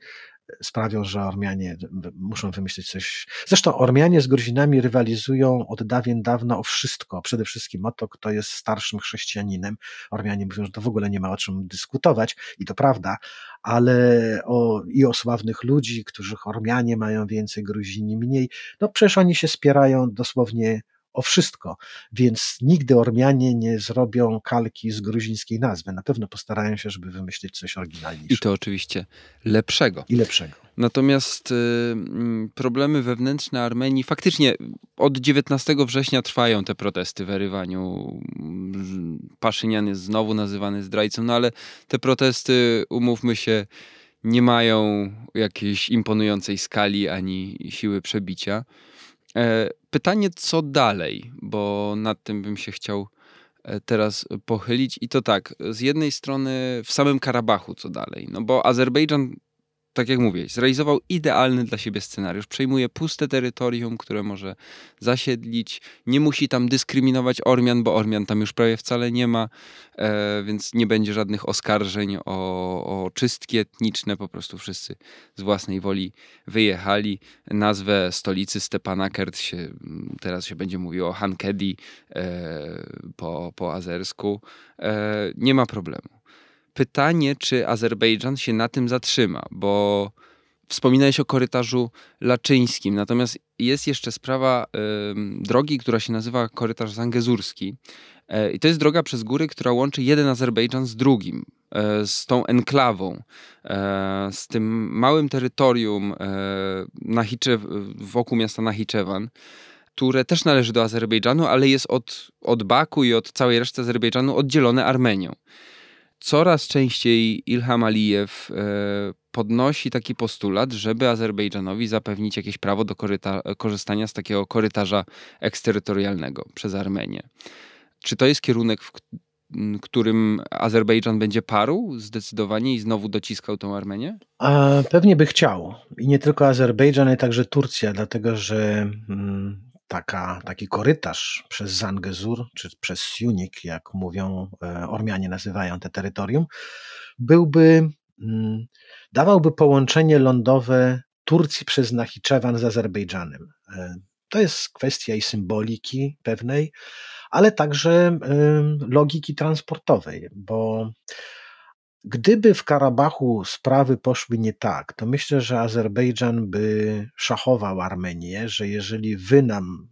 sprawią, że Ormianie muszą wymyślić coś. Zresztą Ormianie z Gruzinami rywalizują od dawien dawna o wszystko. Przede wszystkim o to, kto jest starszym chrześcijaninem. Ormianie mówią, że to w ogóle nie ma o czym dyskutować i to prawda, ale o, i o sławnych ludzi, których Ormianie mają więcej, Gruzini mniej. No przecież oni się spierają dosłownie o wszystko, więc nigdy Ormianie nie zrobią kalki z gruzińskiej nazwy. Na pewno postarają się, żeby wymyślić coś oryginalniejszego. I to oczywiście lepszego. I lepszego. Natomiast y, mm, problemy wewnętrzne Armenii, faktycznie od 19 września trwają te protesty w Erywaniu. Paszynian jest znowu nazywany zdrajcą, no ale te protesty, umówmy się, nie mają jakiejś imponującej skali ani siły przebicia. E, pytanie, co dalej, bo nad tym bym się chciał e, teraz pochylić. I to tak, z jednej strony w samym Karabachu, co dalej? No bo Azerbejdżan tak jak mówię, zrealizował idealny dla siebie scenariusz. Przejmuje puste terytorium, które może zasiedlić. Nie musi tam dyskryminować Ormian, bo Ormian tam już prawie wcale nie ma, e, więc nie będzie żadnych oskarżeń o, o czystki etniczne. Po prostu wszyscy z własnej woli wyjechali. Nazwę stolicy Stepanakert się, teraz się będzie mówiło Hankedi e, po, po azersku. E, nie ma problemu pytanie, czy Azerbejdżan się na tym zatrzyma, bo wspominałeś o korytarzu laczyńskim, natomiast jest jeszcze sprawa y, drogi, która się nazywa korytarz zangezurski. Y, I to jest droga przez góry, która łączy jeden Azerbejdżan z drugim, y, z tą enklawą, e, z tym małym terytorium wokół miasta Nachiczewan które też należy do Azerbejdżanu, ale jest od, od Baku i od całej reszty Azerbejdżanu oddzielone Armenią coraz częściej Ilham Alijew e, podnosi taki postulat, żeby Azerbejdżanowi zapewnić jakieś prawo do korzystania z takiego korytarza eksterytorialnego przez Armenię. Czy to jest kierunek, w którym Azerbejdżan będzie parł zdecydowanie i znowu dociskał tą Armenię? A pewnie by chciał. I nie tylko Azerbejdżan, ale także Turcja, dlatego że mm, taka, taki korytarz przez Zangezur, czy przez Siunik, jak mówią e, Ormianie, nazywają te terytorium, byłby, mm, dawałby połączenie lądowe Turcji przez Nachiczewan z Azerbejdżanem. E, to jest kwestia i symboliki pewnej, ale także logiki transportowej, bo Gdyby w Karabachu sprawy poszły nie tak, to myślę, że Azerbejdżan by szachował Armenię, że jeżeli wy nam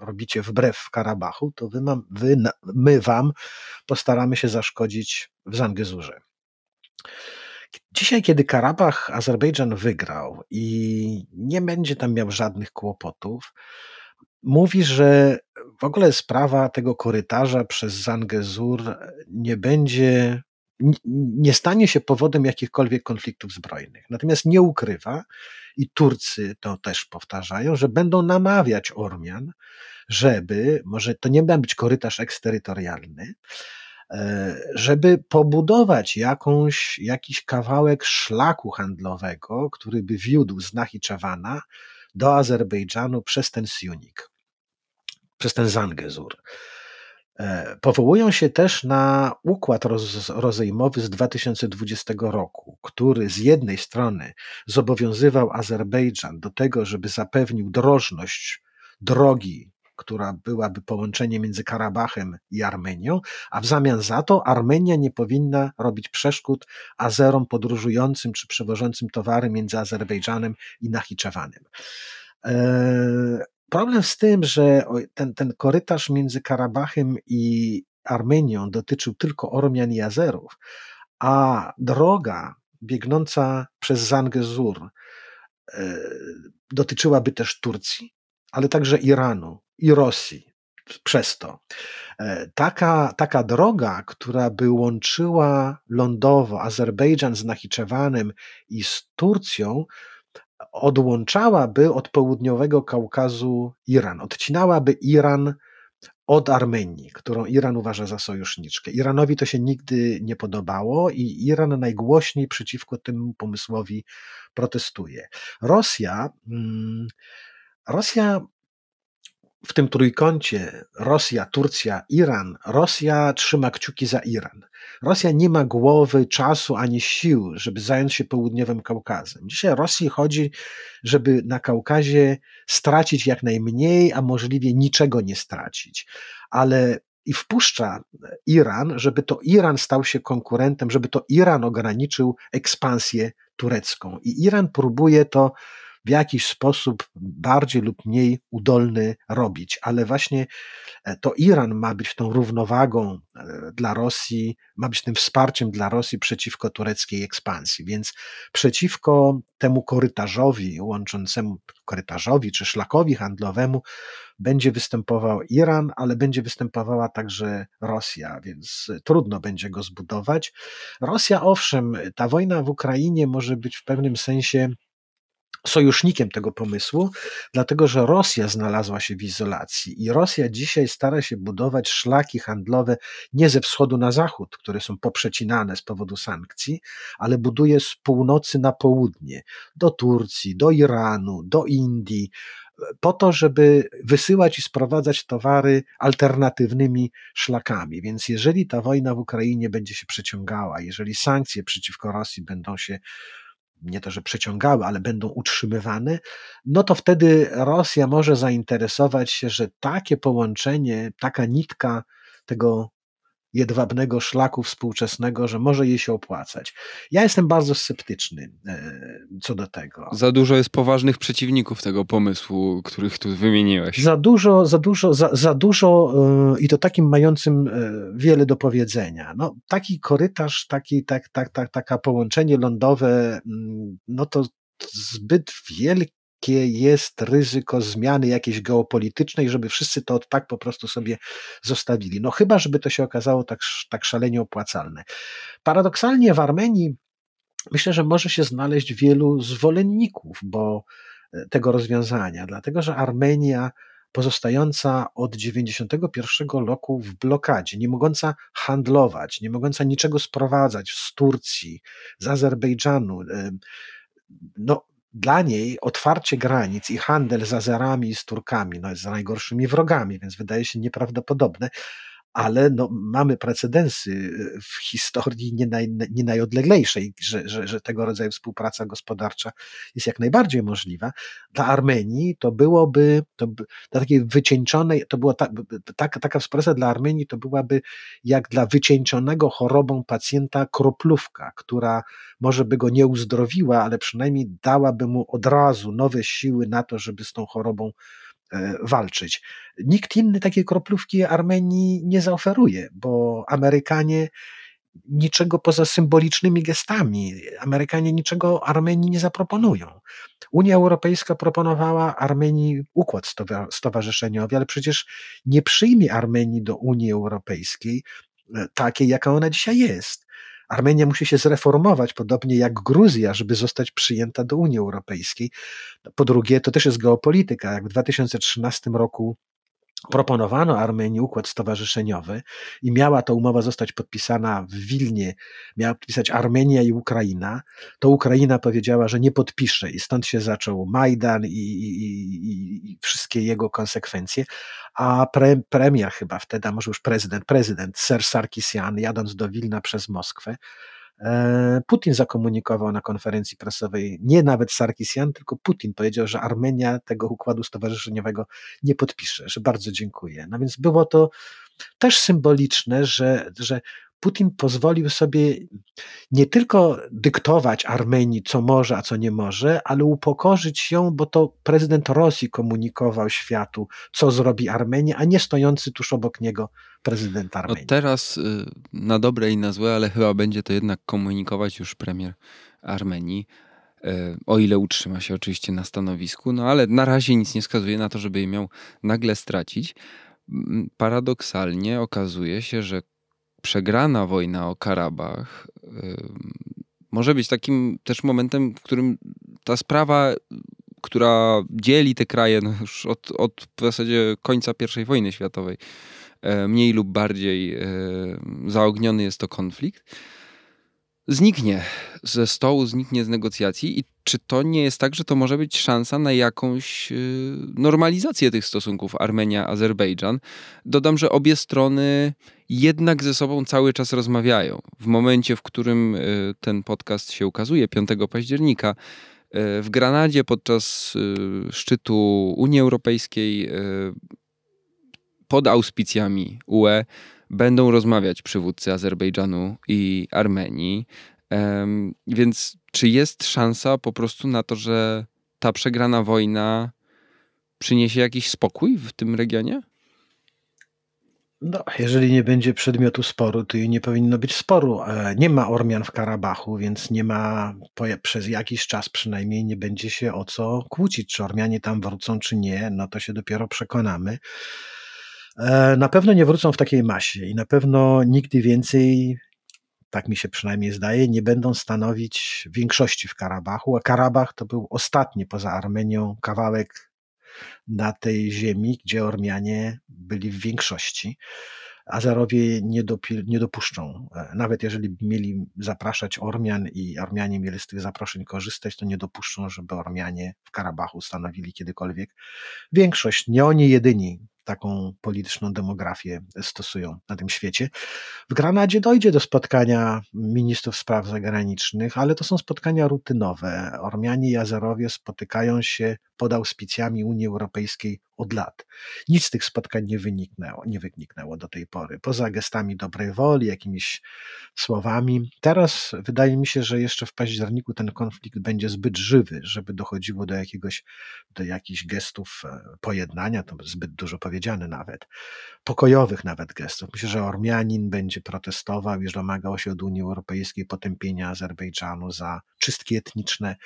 robicie wbrew w Karabachu, to wy, mam, wy my wam postaramy się zaszkodzić w Zangezurze. Dzisiaj, kiedy Karabach Azerbejdżan wygrał i nie będzie tam miał żadnych kłopotów, mówi, że w ogóle sprawa tego korytarza przez Zangezur nie będzie nie stanie się powodem jakichkolwiek konfliktów zbrojnych. Natomiast nie ukrywa, i Turcy to też powtarzają, że będą namawiać Ormian, żeby, może to nie ma być korytarz eksterytorialny, e, żeby pobudować jakąś, jakiś kawałek szlaku handlowego, który by wiódł z Nachiczewana do Azerbejdżanu przez ten Siunik, przez ten Zangezur. E, powołują się też na układ roz, rozejmowy z 2020 roku, który z jednej strony zobowiązywał Azerbejdżan do tego, żeby zapewnił drożność drogi, która byłaby połączeniem między Karabachem i Armenią, a w zamian za to Armenia nie powinna robić przeszkód Azerom podróżującym czy przewożącym towary między Azerbejdżanem i Nachiczewanem. Problem z tym, że ten, ten korytarz między Karabachem i Armenią dotyczył tylko Ormian i Azerów, a droga biegnąca przez Zangezur e, dotyczyłaby też Turcji, ale także Iranu i Rosji przez to. E, taka, taka droga, która by łączyła lądowo Azerbejdżan z Nachiczewanem i z Turcją, odłączałaby od południowego Kaukazu Iran, odcinałaby Iran od Armenii, którą Iran uważa za sojuszniczkę. Iranowi to się nigdy nie podobało i Iran najgłośniej przeciwko temu pomysłowi protestuje. Rosja, mm, Rosja w tym trójkącie Rosja, Turcja, Iran, Rosja trzyma kciuki za Iran. Rosja nie ma głowy, czasu ani sił, żeby zająć się południowym Kaukazem. Dzisiaj Rosji chodzi, żeby na Kaukazie stracić jak najmniej, a możliwie niczego nie stracić. Ale i wpuszcza Iran, żeby to Iran stał się konkurentem, żeby to Iran ograniczył ekspansję turecką. I Iran próbuje to w jakiś sposób bardziej lub mniej udolny robić, ale właśnie e, to Iran ma być tą równowagą e, dla Rosji, ma być tym wsparciem dla Rosji przeciwko tureckiej ekspansji. Więc przeciwko temu korytarzowi łączącemu korytarzowi czy szlakowi handlowemu będzie występował Iran, ale będzie występowała także Rosja, więc trudno będzie go zbudować. Rosja, owszem, ta wojna w Ukrainie może być w pewnym sensie sojusznikiem tego pomysłu, dlatego że Rosja znalazła się w izolacji i Rosja dzisiaj stara się budować szlaki handlowe nie ze wschodu na zachód, które są poprzecinane z powodu sankcji, ale buduje z północy na południe, do Turcji, do Iranu, do Indii, po to, żeby wysyłać i sprowadzać towary alternatywnymi szlakami. Więc jeżeli ta wojna w Ukrainie będzie się przeciągała, jeżeli sankcje przeciwko Rosji będą się nie to, że przeciągały, ale będą utrzymywane, no to wtedy Rosja może zainteresować się, że takie połączenie, taka nitka tego jedwabnego szlaku współczesnego, że może jej się opłacać. Ja jestem bardzo sceptyczny e, co do tego. Za dużo jest poważnych przeciwników tego pomysłu, których tu wymieniłeś. Za dużo, za dużo, za, za dużo e, i to takim mającym e, wiele do powiedzenia. No, taki korytarz, taki, tak, tak, tak, taka połączenie lądowe, mm, no to zbyt wielki jakie jest ryzyko zmiany jakiejś geopolitycznej, żeby wszyscy to tak po prostu sobie zostawili. No chyba, żeby to się okazało tak, tak szalenie opłacalne. Paradoksalnie w Armenii myślę, że może się znaleźć wielu zwolenników bo e, tego rozwiązania, dlatego że Armenia pozostająca od 91 roku w blokadzie, nie mogąca handlować, nie mogąca niczego sprowadzać z Turcji, z Azerbejdżanu, e, no, dla niej otwarcie granic i handel z Azerami i z Turkami no jest z najgorszymi wrogami, więc wydaje się nieprawdopodobne, ale no, mamy precedensy y, w historii nie, naj, nie najodleglejszej, że, że, że tego rodzaju współpraca gospodarcza jest jak najbardziej możliwa. Dla Armenii to byłoby, to dla takiej wycieńczonej, to była ta, taka, taka współpraca dla Armenii to byłaby jak dla wycieńczonego chorobą pacjenta kroplówka, która może by go nie uzdrowiła, ale przynajmniej dałaby mu od razu nowe siły na to, żeby z tą chorobą E, walczyć. Nikt inny takiej kroplówki Armenii nie zaoferuje, bo Amerykanie niczego poza symbolicznymi gestami, Amerykanie niczego Armenii nie zaproponują. Unia Europejska proponowała Armenii układ stowarzyszeniowy, ale przecież nie przyjmie Armenii do Unii Europejskiej e, takiej, jaka ona dzisiaj jest. Armenia musi się zreformować, podobnie jak Gruzja, żeby zostać przyjęta do Unii Europejskiej. Po drugie, to też jest geopolityka. Jak w 2013 roku proponowano Armenii układ stowarzyszeniowy i miała ta umowa zostać podpisana w Wilnie, miała podpisać Armenia i Ukraina, to Ukraina powiedziała, że nie podpisze i stąd się zaczął Majdan i, i, i, wszystkie jego konsekwencje, a pre, premier chyba wtedy, a może już prezydent, prezydent Ser Sarkisian jadąc do Wilna przez Moskwę, Putin zakomunikował na konferencji prasowej, nie nawet Sarkisian, tylko Putin powiedział, że Armenia tego układu stowarzyszeniowego nie podpisze, że bardzo dziękuję. No więc było to też symboliczne, że, że Putin pozwolił sobie nie tylko dyktować Armenii, co może, a co nie może, ale upokorzyć ją, bo to prezydent Rosji komunikował światu, co zrobi Armenia, a nie stojący tuż obok niego prezydent Armenii. No teraz y, na dobre i na złe, ale chyba będzie to jednak komunikować już premier Armenii. Y, o ile utrzyma się oczywiście na stanowisku, no ale na razie nic nie wskazuje na to, żeby je miał nagle stracić. Paradoksalnie okazuje się, że przegrana wojna o Karabach może być takim też momentem, w którym ta sprawa, która dzieli te kraje no już od, od w zasadzie końca I wojny światowej, e, mniej lub bardziej e, zaogniony jest to konflikt, zniknie ze stołu, zniknie z negocjacji i czy to nie jest tak, że to może być szansa na jakąś y, normalizację tych stosunków Armenia-Azerbejdżan? Dodam, że obie strony jednak ze sobą cały czas rozmawiają. W momencie, w którym ten podcast się ukazuje, 5 października, w Granadzie podczas szczytu Unii Europejskiej pod auspicjami UE będą rozmawiać przywódcy Azerbejdżanu i Armenii. Więc czy jest szansa po prostu na to, że ta przegrana wojna przyniesie jakiś spokój w tym regionie? No, jeżeli nie będzie przedmiotu sporu, to i nie powinno być sporu. Nie ma Ormian w Karabachu, więc nie ma, przez jakiś czas przynajmniej nie będzie się o co kłócić, czy Ormianie tam wrócą, czy nie, no to się dopiero przekonamy. E, na pewno nie wrócą w takiej masie i na pewno nigdy więcej tak mi się przynajmniej zdaje, nie będą stanowić większości w Karabachu, a Karabach to był ostatni poza Armenią kawałek na tej ziemi, gdzie Ormianie byli w większości. Azerowie nie, dopi- nie dopuszczą, e, nawet jeżeli mieli zapraszać Ormian i Ormianie mieli z tych zaproszeń korzystać, to nie dopuszczą, żeby Ormianie w Karabachu stanowili kiedykolwiek większość. Nie oni jedyni taką polityczną demografię stosują na tym świecie. W Granadzie dojdzie do spotkania ministrów spraw zagranicznych, ale to są spotkania rutynowe. Ormianie i Azerowie spotykają się pod auspicjami Unii Europejskiej od lat. Nic z tych spotkań nie wyniknęło, nie wyniknęło do tej pory, poza gestami dobrej woli, jakimiś słowami. Teraz wydaje mi się, że jeszcze w październiku ten konflikt będzie zbyt żywy, żeby dochodziło do jakiegoś, do jakichś gestów e, pojednania, to zbyt dużo powiedziane nawet, pokojowych nawet gestów. Myślę, że Ormianin będzie protestował i domagał się od Unii Europejskiej potępienia Azerbejdżanu za czystki etniczne,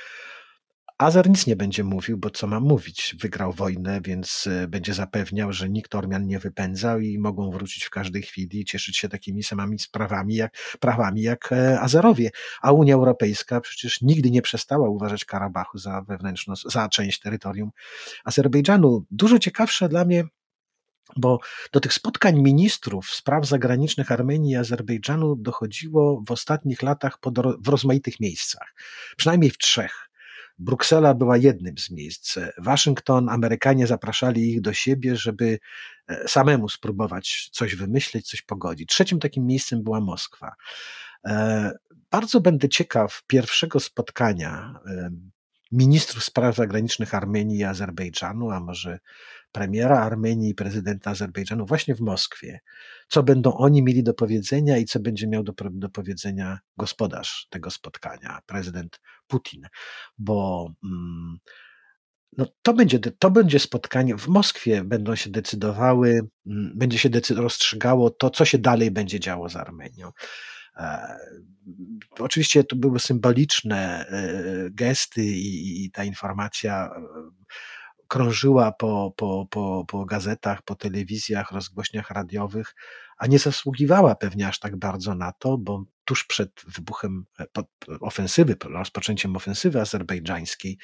Azer nic nie będzie mówił, bo co ma mówić? Wygrał wojnę, więc e, będzie zapewniał, że nikt Ormian nie wypędzał i mogą wrócić w każdej chwili i cieszyć się takimi samymi sprawami, jak, prawami jak e, Azerowie. A Unia Europejska przecież nigdy nie przestała uważać Karabachu za wewnętrzną, za część terytorium Azerbejdżanu. Dużo ciekawsze dla mnie bo do tych spotkań ministrów spraw zagranicznych Armenii i Azerbejdżanu dochodziło w ostatnich latach w rozmaitych miejscach, przynajmniej w trzech. Bruksela była jednym z miejsc. Waszyngton, Amerykanie zapraszali ich do siebie, żeby e, samemu spróbować coś wymyślić, coś pogodzić. Trzecim takim miejscem była Moskwa. E, bardzo będę ciekaw pierwszego spotkania ministrów spraw zagranicznych Armenii i Azerbejdżanu, a może premiera Armenii i prezydenta Azerbejdżanu właśnie w Moskwie. Co będą oni mieli do powiedzenia i co będzie miał do, do powiedzenia gospodarz tego spotkania, prezydent Putin, bo mm, no to, będzie, to będzie spotkanie w Moskwie, będą się decydowały, mm, będzie się decyd- rozstrzygało to, co się dalej będzie działo z Armenią. E, oczywiście to były symboliczne e, gesty i, i ta informacja e, krążyła po, po, po, po gazetach, po telewizjach, rozgłośniach radiowych, a nie zasługiwała pewnie aż tak bardzo na to, bo tuż przed wybuchem ofensywy, rozpoczęciem ofensywy azerbejdżańskiej,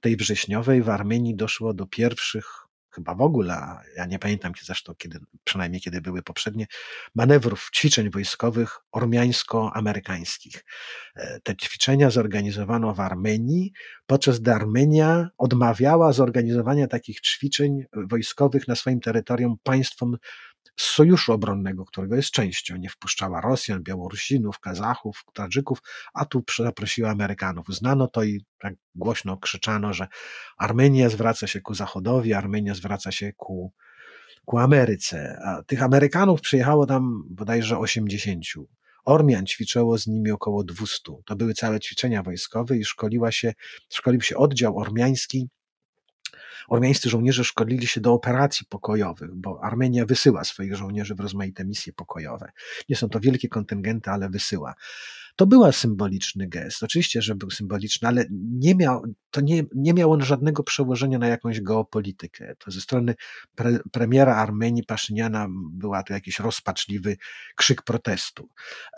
tej wrześniowej w Armenii doszło do pierwszych chyba w ogóle, ja nie pamiętam zresztą, kiedy, przynajmniej kiedy były poprzednie, manewrów, ćwiczeń wojskowych ormiańsko-amerykańskich. E, te ćwiczenia zorganizowano w Armenii, podczas gdy Armenia odmawiała zorganizowania takich ćwiczeń wojskowych na swoim terytorium państwom z sojuszu obronnego, którego jest częścią. Nie wpuszczała Rosjan, Białorusinów, Kazachów, Tadżyków, a tu zaprosiła Amerykanów. Uznano to i tak głośno krzyczano, że Armenia zwraca się ku Zachodowi, Armenia zwraca się ku, ku Ameryce. A tych Amerykanów przyjechało tam bodajże 80. Ormian ćwiczyło z nimi około 200. To były całe ćwiczenia wojskowe i szkoliła się, szkolił się oddział ormiański Ormiańscy żołnierze szkolili się do operacji pokojowych, bo Armenia wysyła swoich żołnierzy w rozmaite misje pokojowe. Nie są to wielkie kontyngenty, ale wysyła. To był symboliczny gest. Oczywiście, że był symboliczny, ale nie miał, to nie, nie miało on żadnego przełożenia na jakąś geopolitykę. To ze strony pre, premiera Armenii Paszyniana była to jakiś rozpaczliwy krzyk protestu.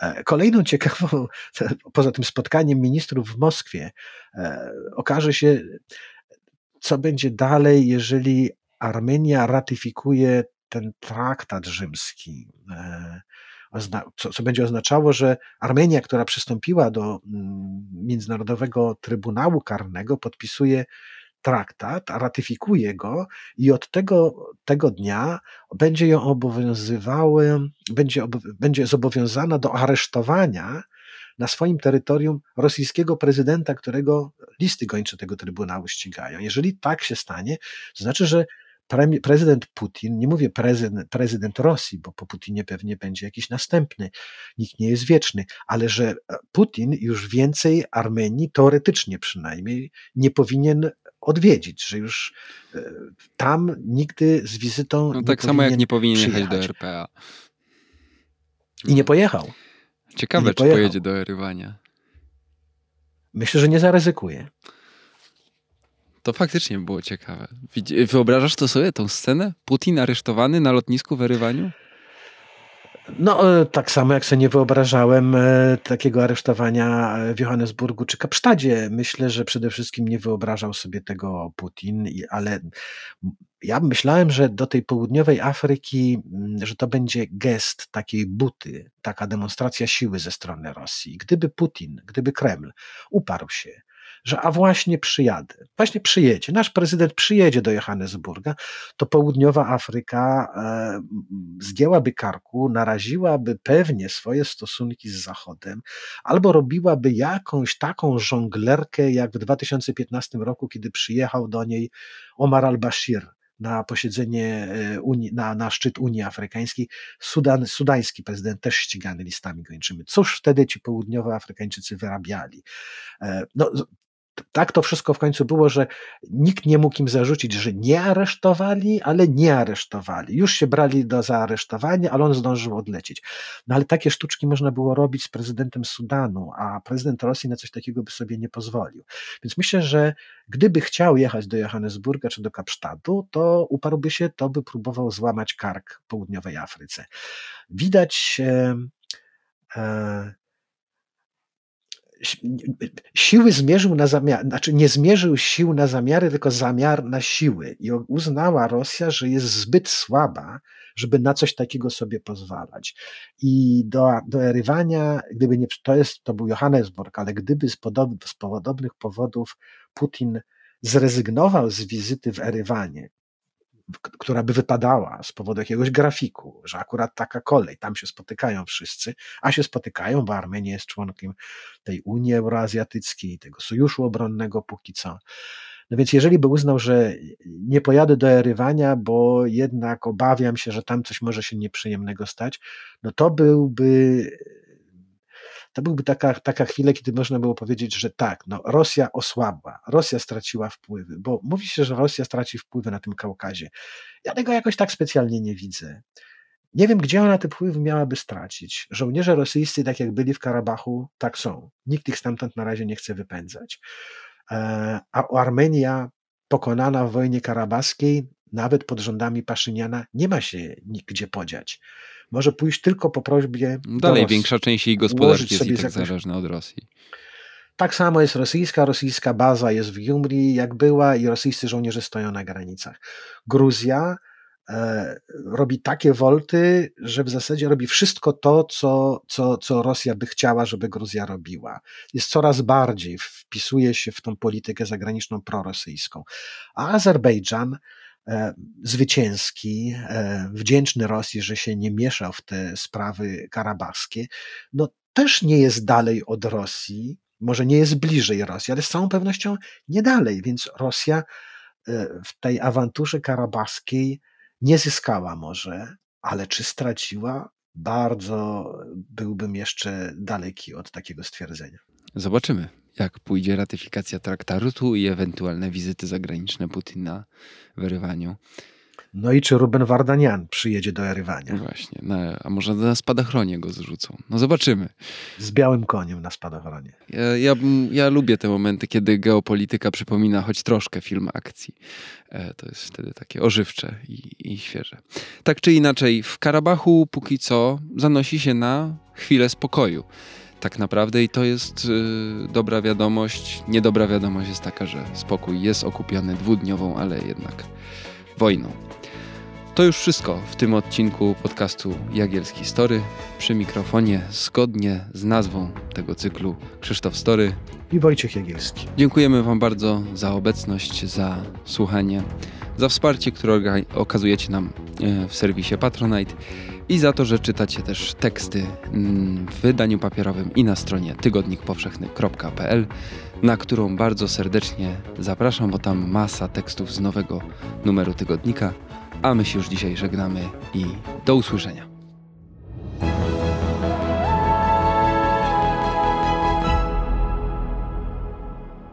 E, kolejną ciekawą, poza tym spotkaniem ministrów w Moskwie, e, okaże się co będzie dalej, jeżeli Armenia ratyfikuje ten traktat rzymski. E, co, co, będzie oznaczało, że Armenia, która przystąpiła do mm, Międzynarodowego Trybunału Karnego, podpisuje traktat, ratyfikuje go i od tego, tego dnia będzie ją obowiązywały, będzie, będzie zobowiązana do aresztowania na swoim terytorium rosyjskiego prezydenta, którego listy gończe tego Trybunału ścigają. Jeżeli tak się stanie, to znaczy, że prezydent Putin, nie mówię prezydent, prezydent Rosji, bo po Putinie pewnie będzie jakiś następny, nikt nie jest wieczny, ale że Putin już więcej Armenii, teoretycznie przynajmniej, nie powinien odwiedzić, że już e, tam nigdy z wizytą. No tak samo jak nie powinien przyjechać. jechać do RPA. I nie pojechał. Ciekawe, czy pojedzie do Erywania. Myślę, że nie zaryzykuje. To faktycznie było ciekawe. Wyobrażasz to sobie, tą scenę? Putin aresztowany na lotnisku w Erywaniu? No, e, tak samo jak sobie nie wyobrażałem e, takiego aresztowania w Johannesburgu czy Kapsztadzie. Myślę, że przede wszystkim nie wyobrażał sobie tego Putin, ale ja myślałem, że do tej południowej Afryki, że to będzie gest takiej buty, taka demonstracja siły ze strony Rosji. Gdyby Putin, gdyby Kreml uparł się, że a właśnie przyjadę, właśnie przyjedzie, nasz prezydent przyjedzie do Johannesburga, to południowa Afryka e, zdjęłaby karku, naraziłaby pewnie swoje stosunki z Zachodem, albo robiłaby jakąś taką żonglerkę, jak w 2015 roku, kiedy przyjechał do niej Omar al-Bashir, na posiedzenie e, Unii, na, na szczyt Unii Afrykańskiej, Sudan, sudański prezydent też ścigany listami gończymi. Cóż wtedy ci południowoafrykańczycy wyrabiali? E, no, tak to wszystko w końcu było, że nikt nie mógł im zarzucić, że nie aresztowali, ale nie aresztowali. Już się brali do zaaresztowania, ale on zdążył odlecieć. No ale takie sztuczki można było robić z prezydentem Sudanu, a prezydent Rosji na coś takiego by sobie nie pozwolił. Więc myślę, że gdyby chciał jechać do Johannesburga czy do Kapsztadu, to uparłby się, to by próbował złamać kark południowej Afryce. Widać. E, e, siły zmierzył na zamiar, znaczy nie zmierzył sił na zamiary, tylko zamiar na siły. I uznała Rosja, że jest zbyt słaba, żeby na coś takiego sobie pozwalać. I do, do erywania, gdyby nie, to jest, to był Johannesburg, ale gdyby z, podob, z podobnych powodów Putin zrezygnował z wizyty w Erywanie, która by wypadała z powodu jakiegoś grafiku, że akurat taka kolej, tam się spotykają wszyscy, a się spotykają, bo Armenia jest członkiem tej Unii Euroazjatyckiej, tego sojuszu obronnego póki co. No więc jeżeli by uznał, że nie pojadę do Erywania, bo jednak obawiam się, że tam coś może się nieprzyjemnego stać, no to byłby to byłby taka, taka chwila, kiedy można było powiedzieć, że tak, no Rosja osłabła, Rosja straciła wpływy, bo mówi się, że Rosja straci wpływy na tym Kaukazie. Ja tego jakoś tak specjalnie nie widzę. Nie wiem, gdzie ona te wpływy miałaby stracić. Żołnierze rosyjscy, tak jak byli w Karabachu, tak są. Nikt ich stamtąd na razie nie chce wypędzać. E, a Armenia pokonana w wojnie karabaskiej, nawet pod rządami Paszyniana, nie ma się nigdzie podziać może pójść tylko po prośbie. Dalej większa część jej gospodarki jest i tak zależna od Rosji. Tak samo jest rosyjska. Rosyjska baza jest w Jumri, jak była, i rosyjscy żołnierze stoją na granicach. Gruzja e, robi takie wolty, że w zasadzie robi wszystko to, co, co, co Rosja by chciała, żeby Gruzja robiła. Jest coraz bardziej, wpisuje się w tą politykę zagraniczną prorosyjską. A Azerbejdżan zwycięski, e, wdzięczny Rosji, że się nie mieszał w te sprawy karabachskie, no też nie jest dalej od Rosji, może nie jest bliżej Rosji, ale z całą pewnością nie dalej, więc Rosja e, w tej awanturze karabachskiej nie zyskała może, ale czy straciła? Bardzo byłbym jeszcze daleki od takiego stwierdzenia. Zobaczymy jak pójdzie ratyfikacja traktatu i ewentualne wizyty zagraniczne Putina w Erywaniu. No i czy Ruben Wardanian przyjedzie do Erywania? Właśnie, a może na spadochronie go zrzucą. No zobaczymy. Z białym koniem na spadochronie. Ja, ja, ja lubię te momenty, kiedy geopolityka przypomina choć troszkę film akcji. E, to jest wtedy takie ożywcze i, i świeże. Tak czy inaczej, w Karabachu póki co zanosi się na chwilę spokoju tak naprawdę i to jest y, dobra wiadomość. Niedobra wiadomość jest taka, że spokój jest okupiony dwudniową, ale jednak wojną. To już wszystko w tym odcinku podcastu Jagielski Story. Przy mikrofonie zgodnie z nazwą tego cyklu Krzysztof Story i Wojciech Jagielski. Dziękujemy Wam bardzo za obecność, za słuchanie, za wsparcie, które okazujecie nam e, w serwisie Patronite i za to, że czytacie też teksty mm, w wydaniu papierowym i na stronie tygodnikpowszechny.pl, na którą bardzo serdecznie zapraszam, bo tam masa tekstów z nowego numeru tygodnika. A my się już dzisiaj żegnamy i do usłyszenia.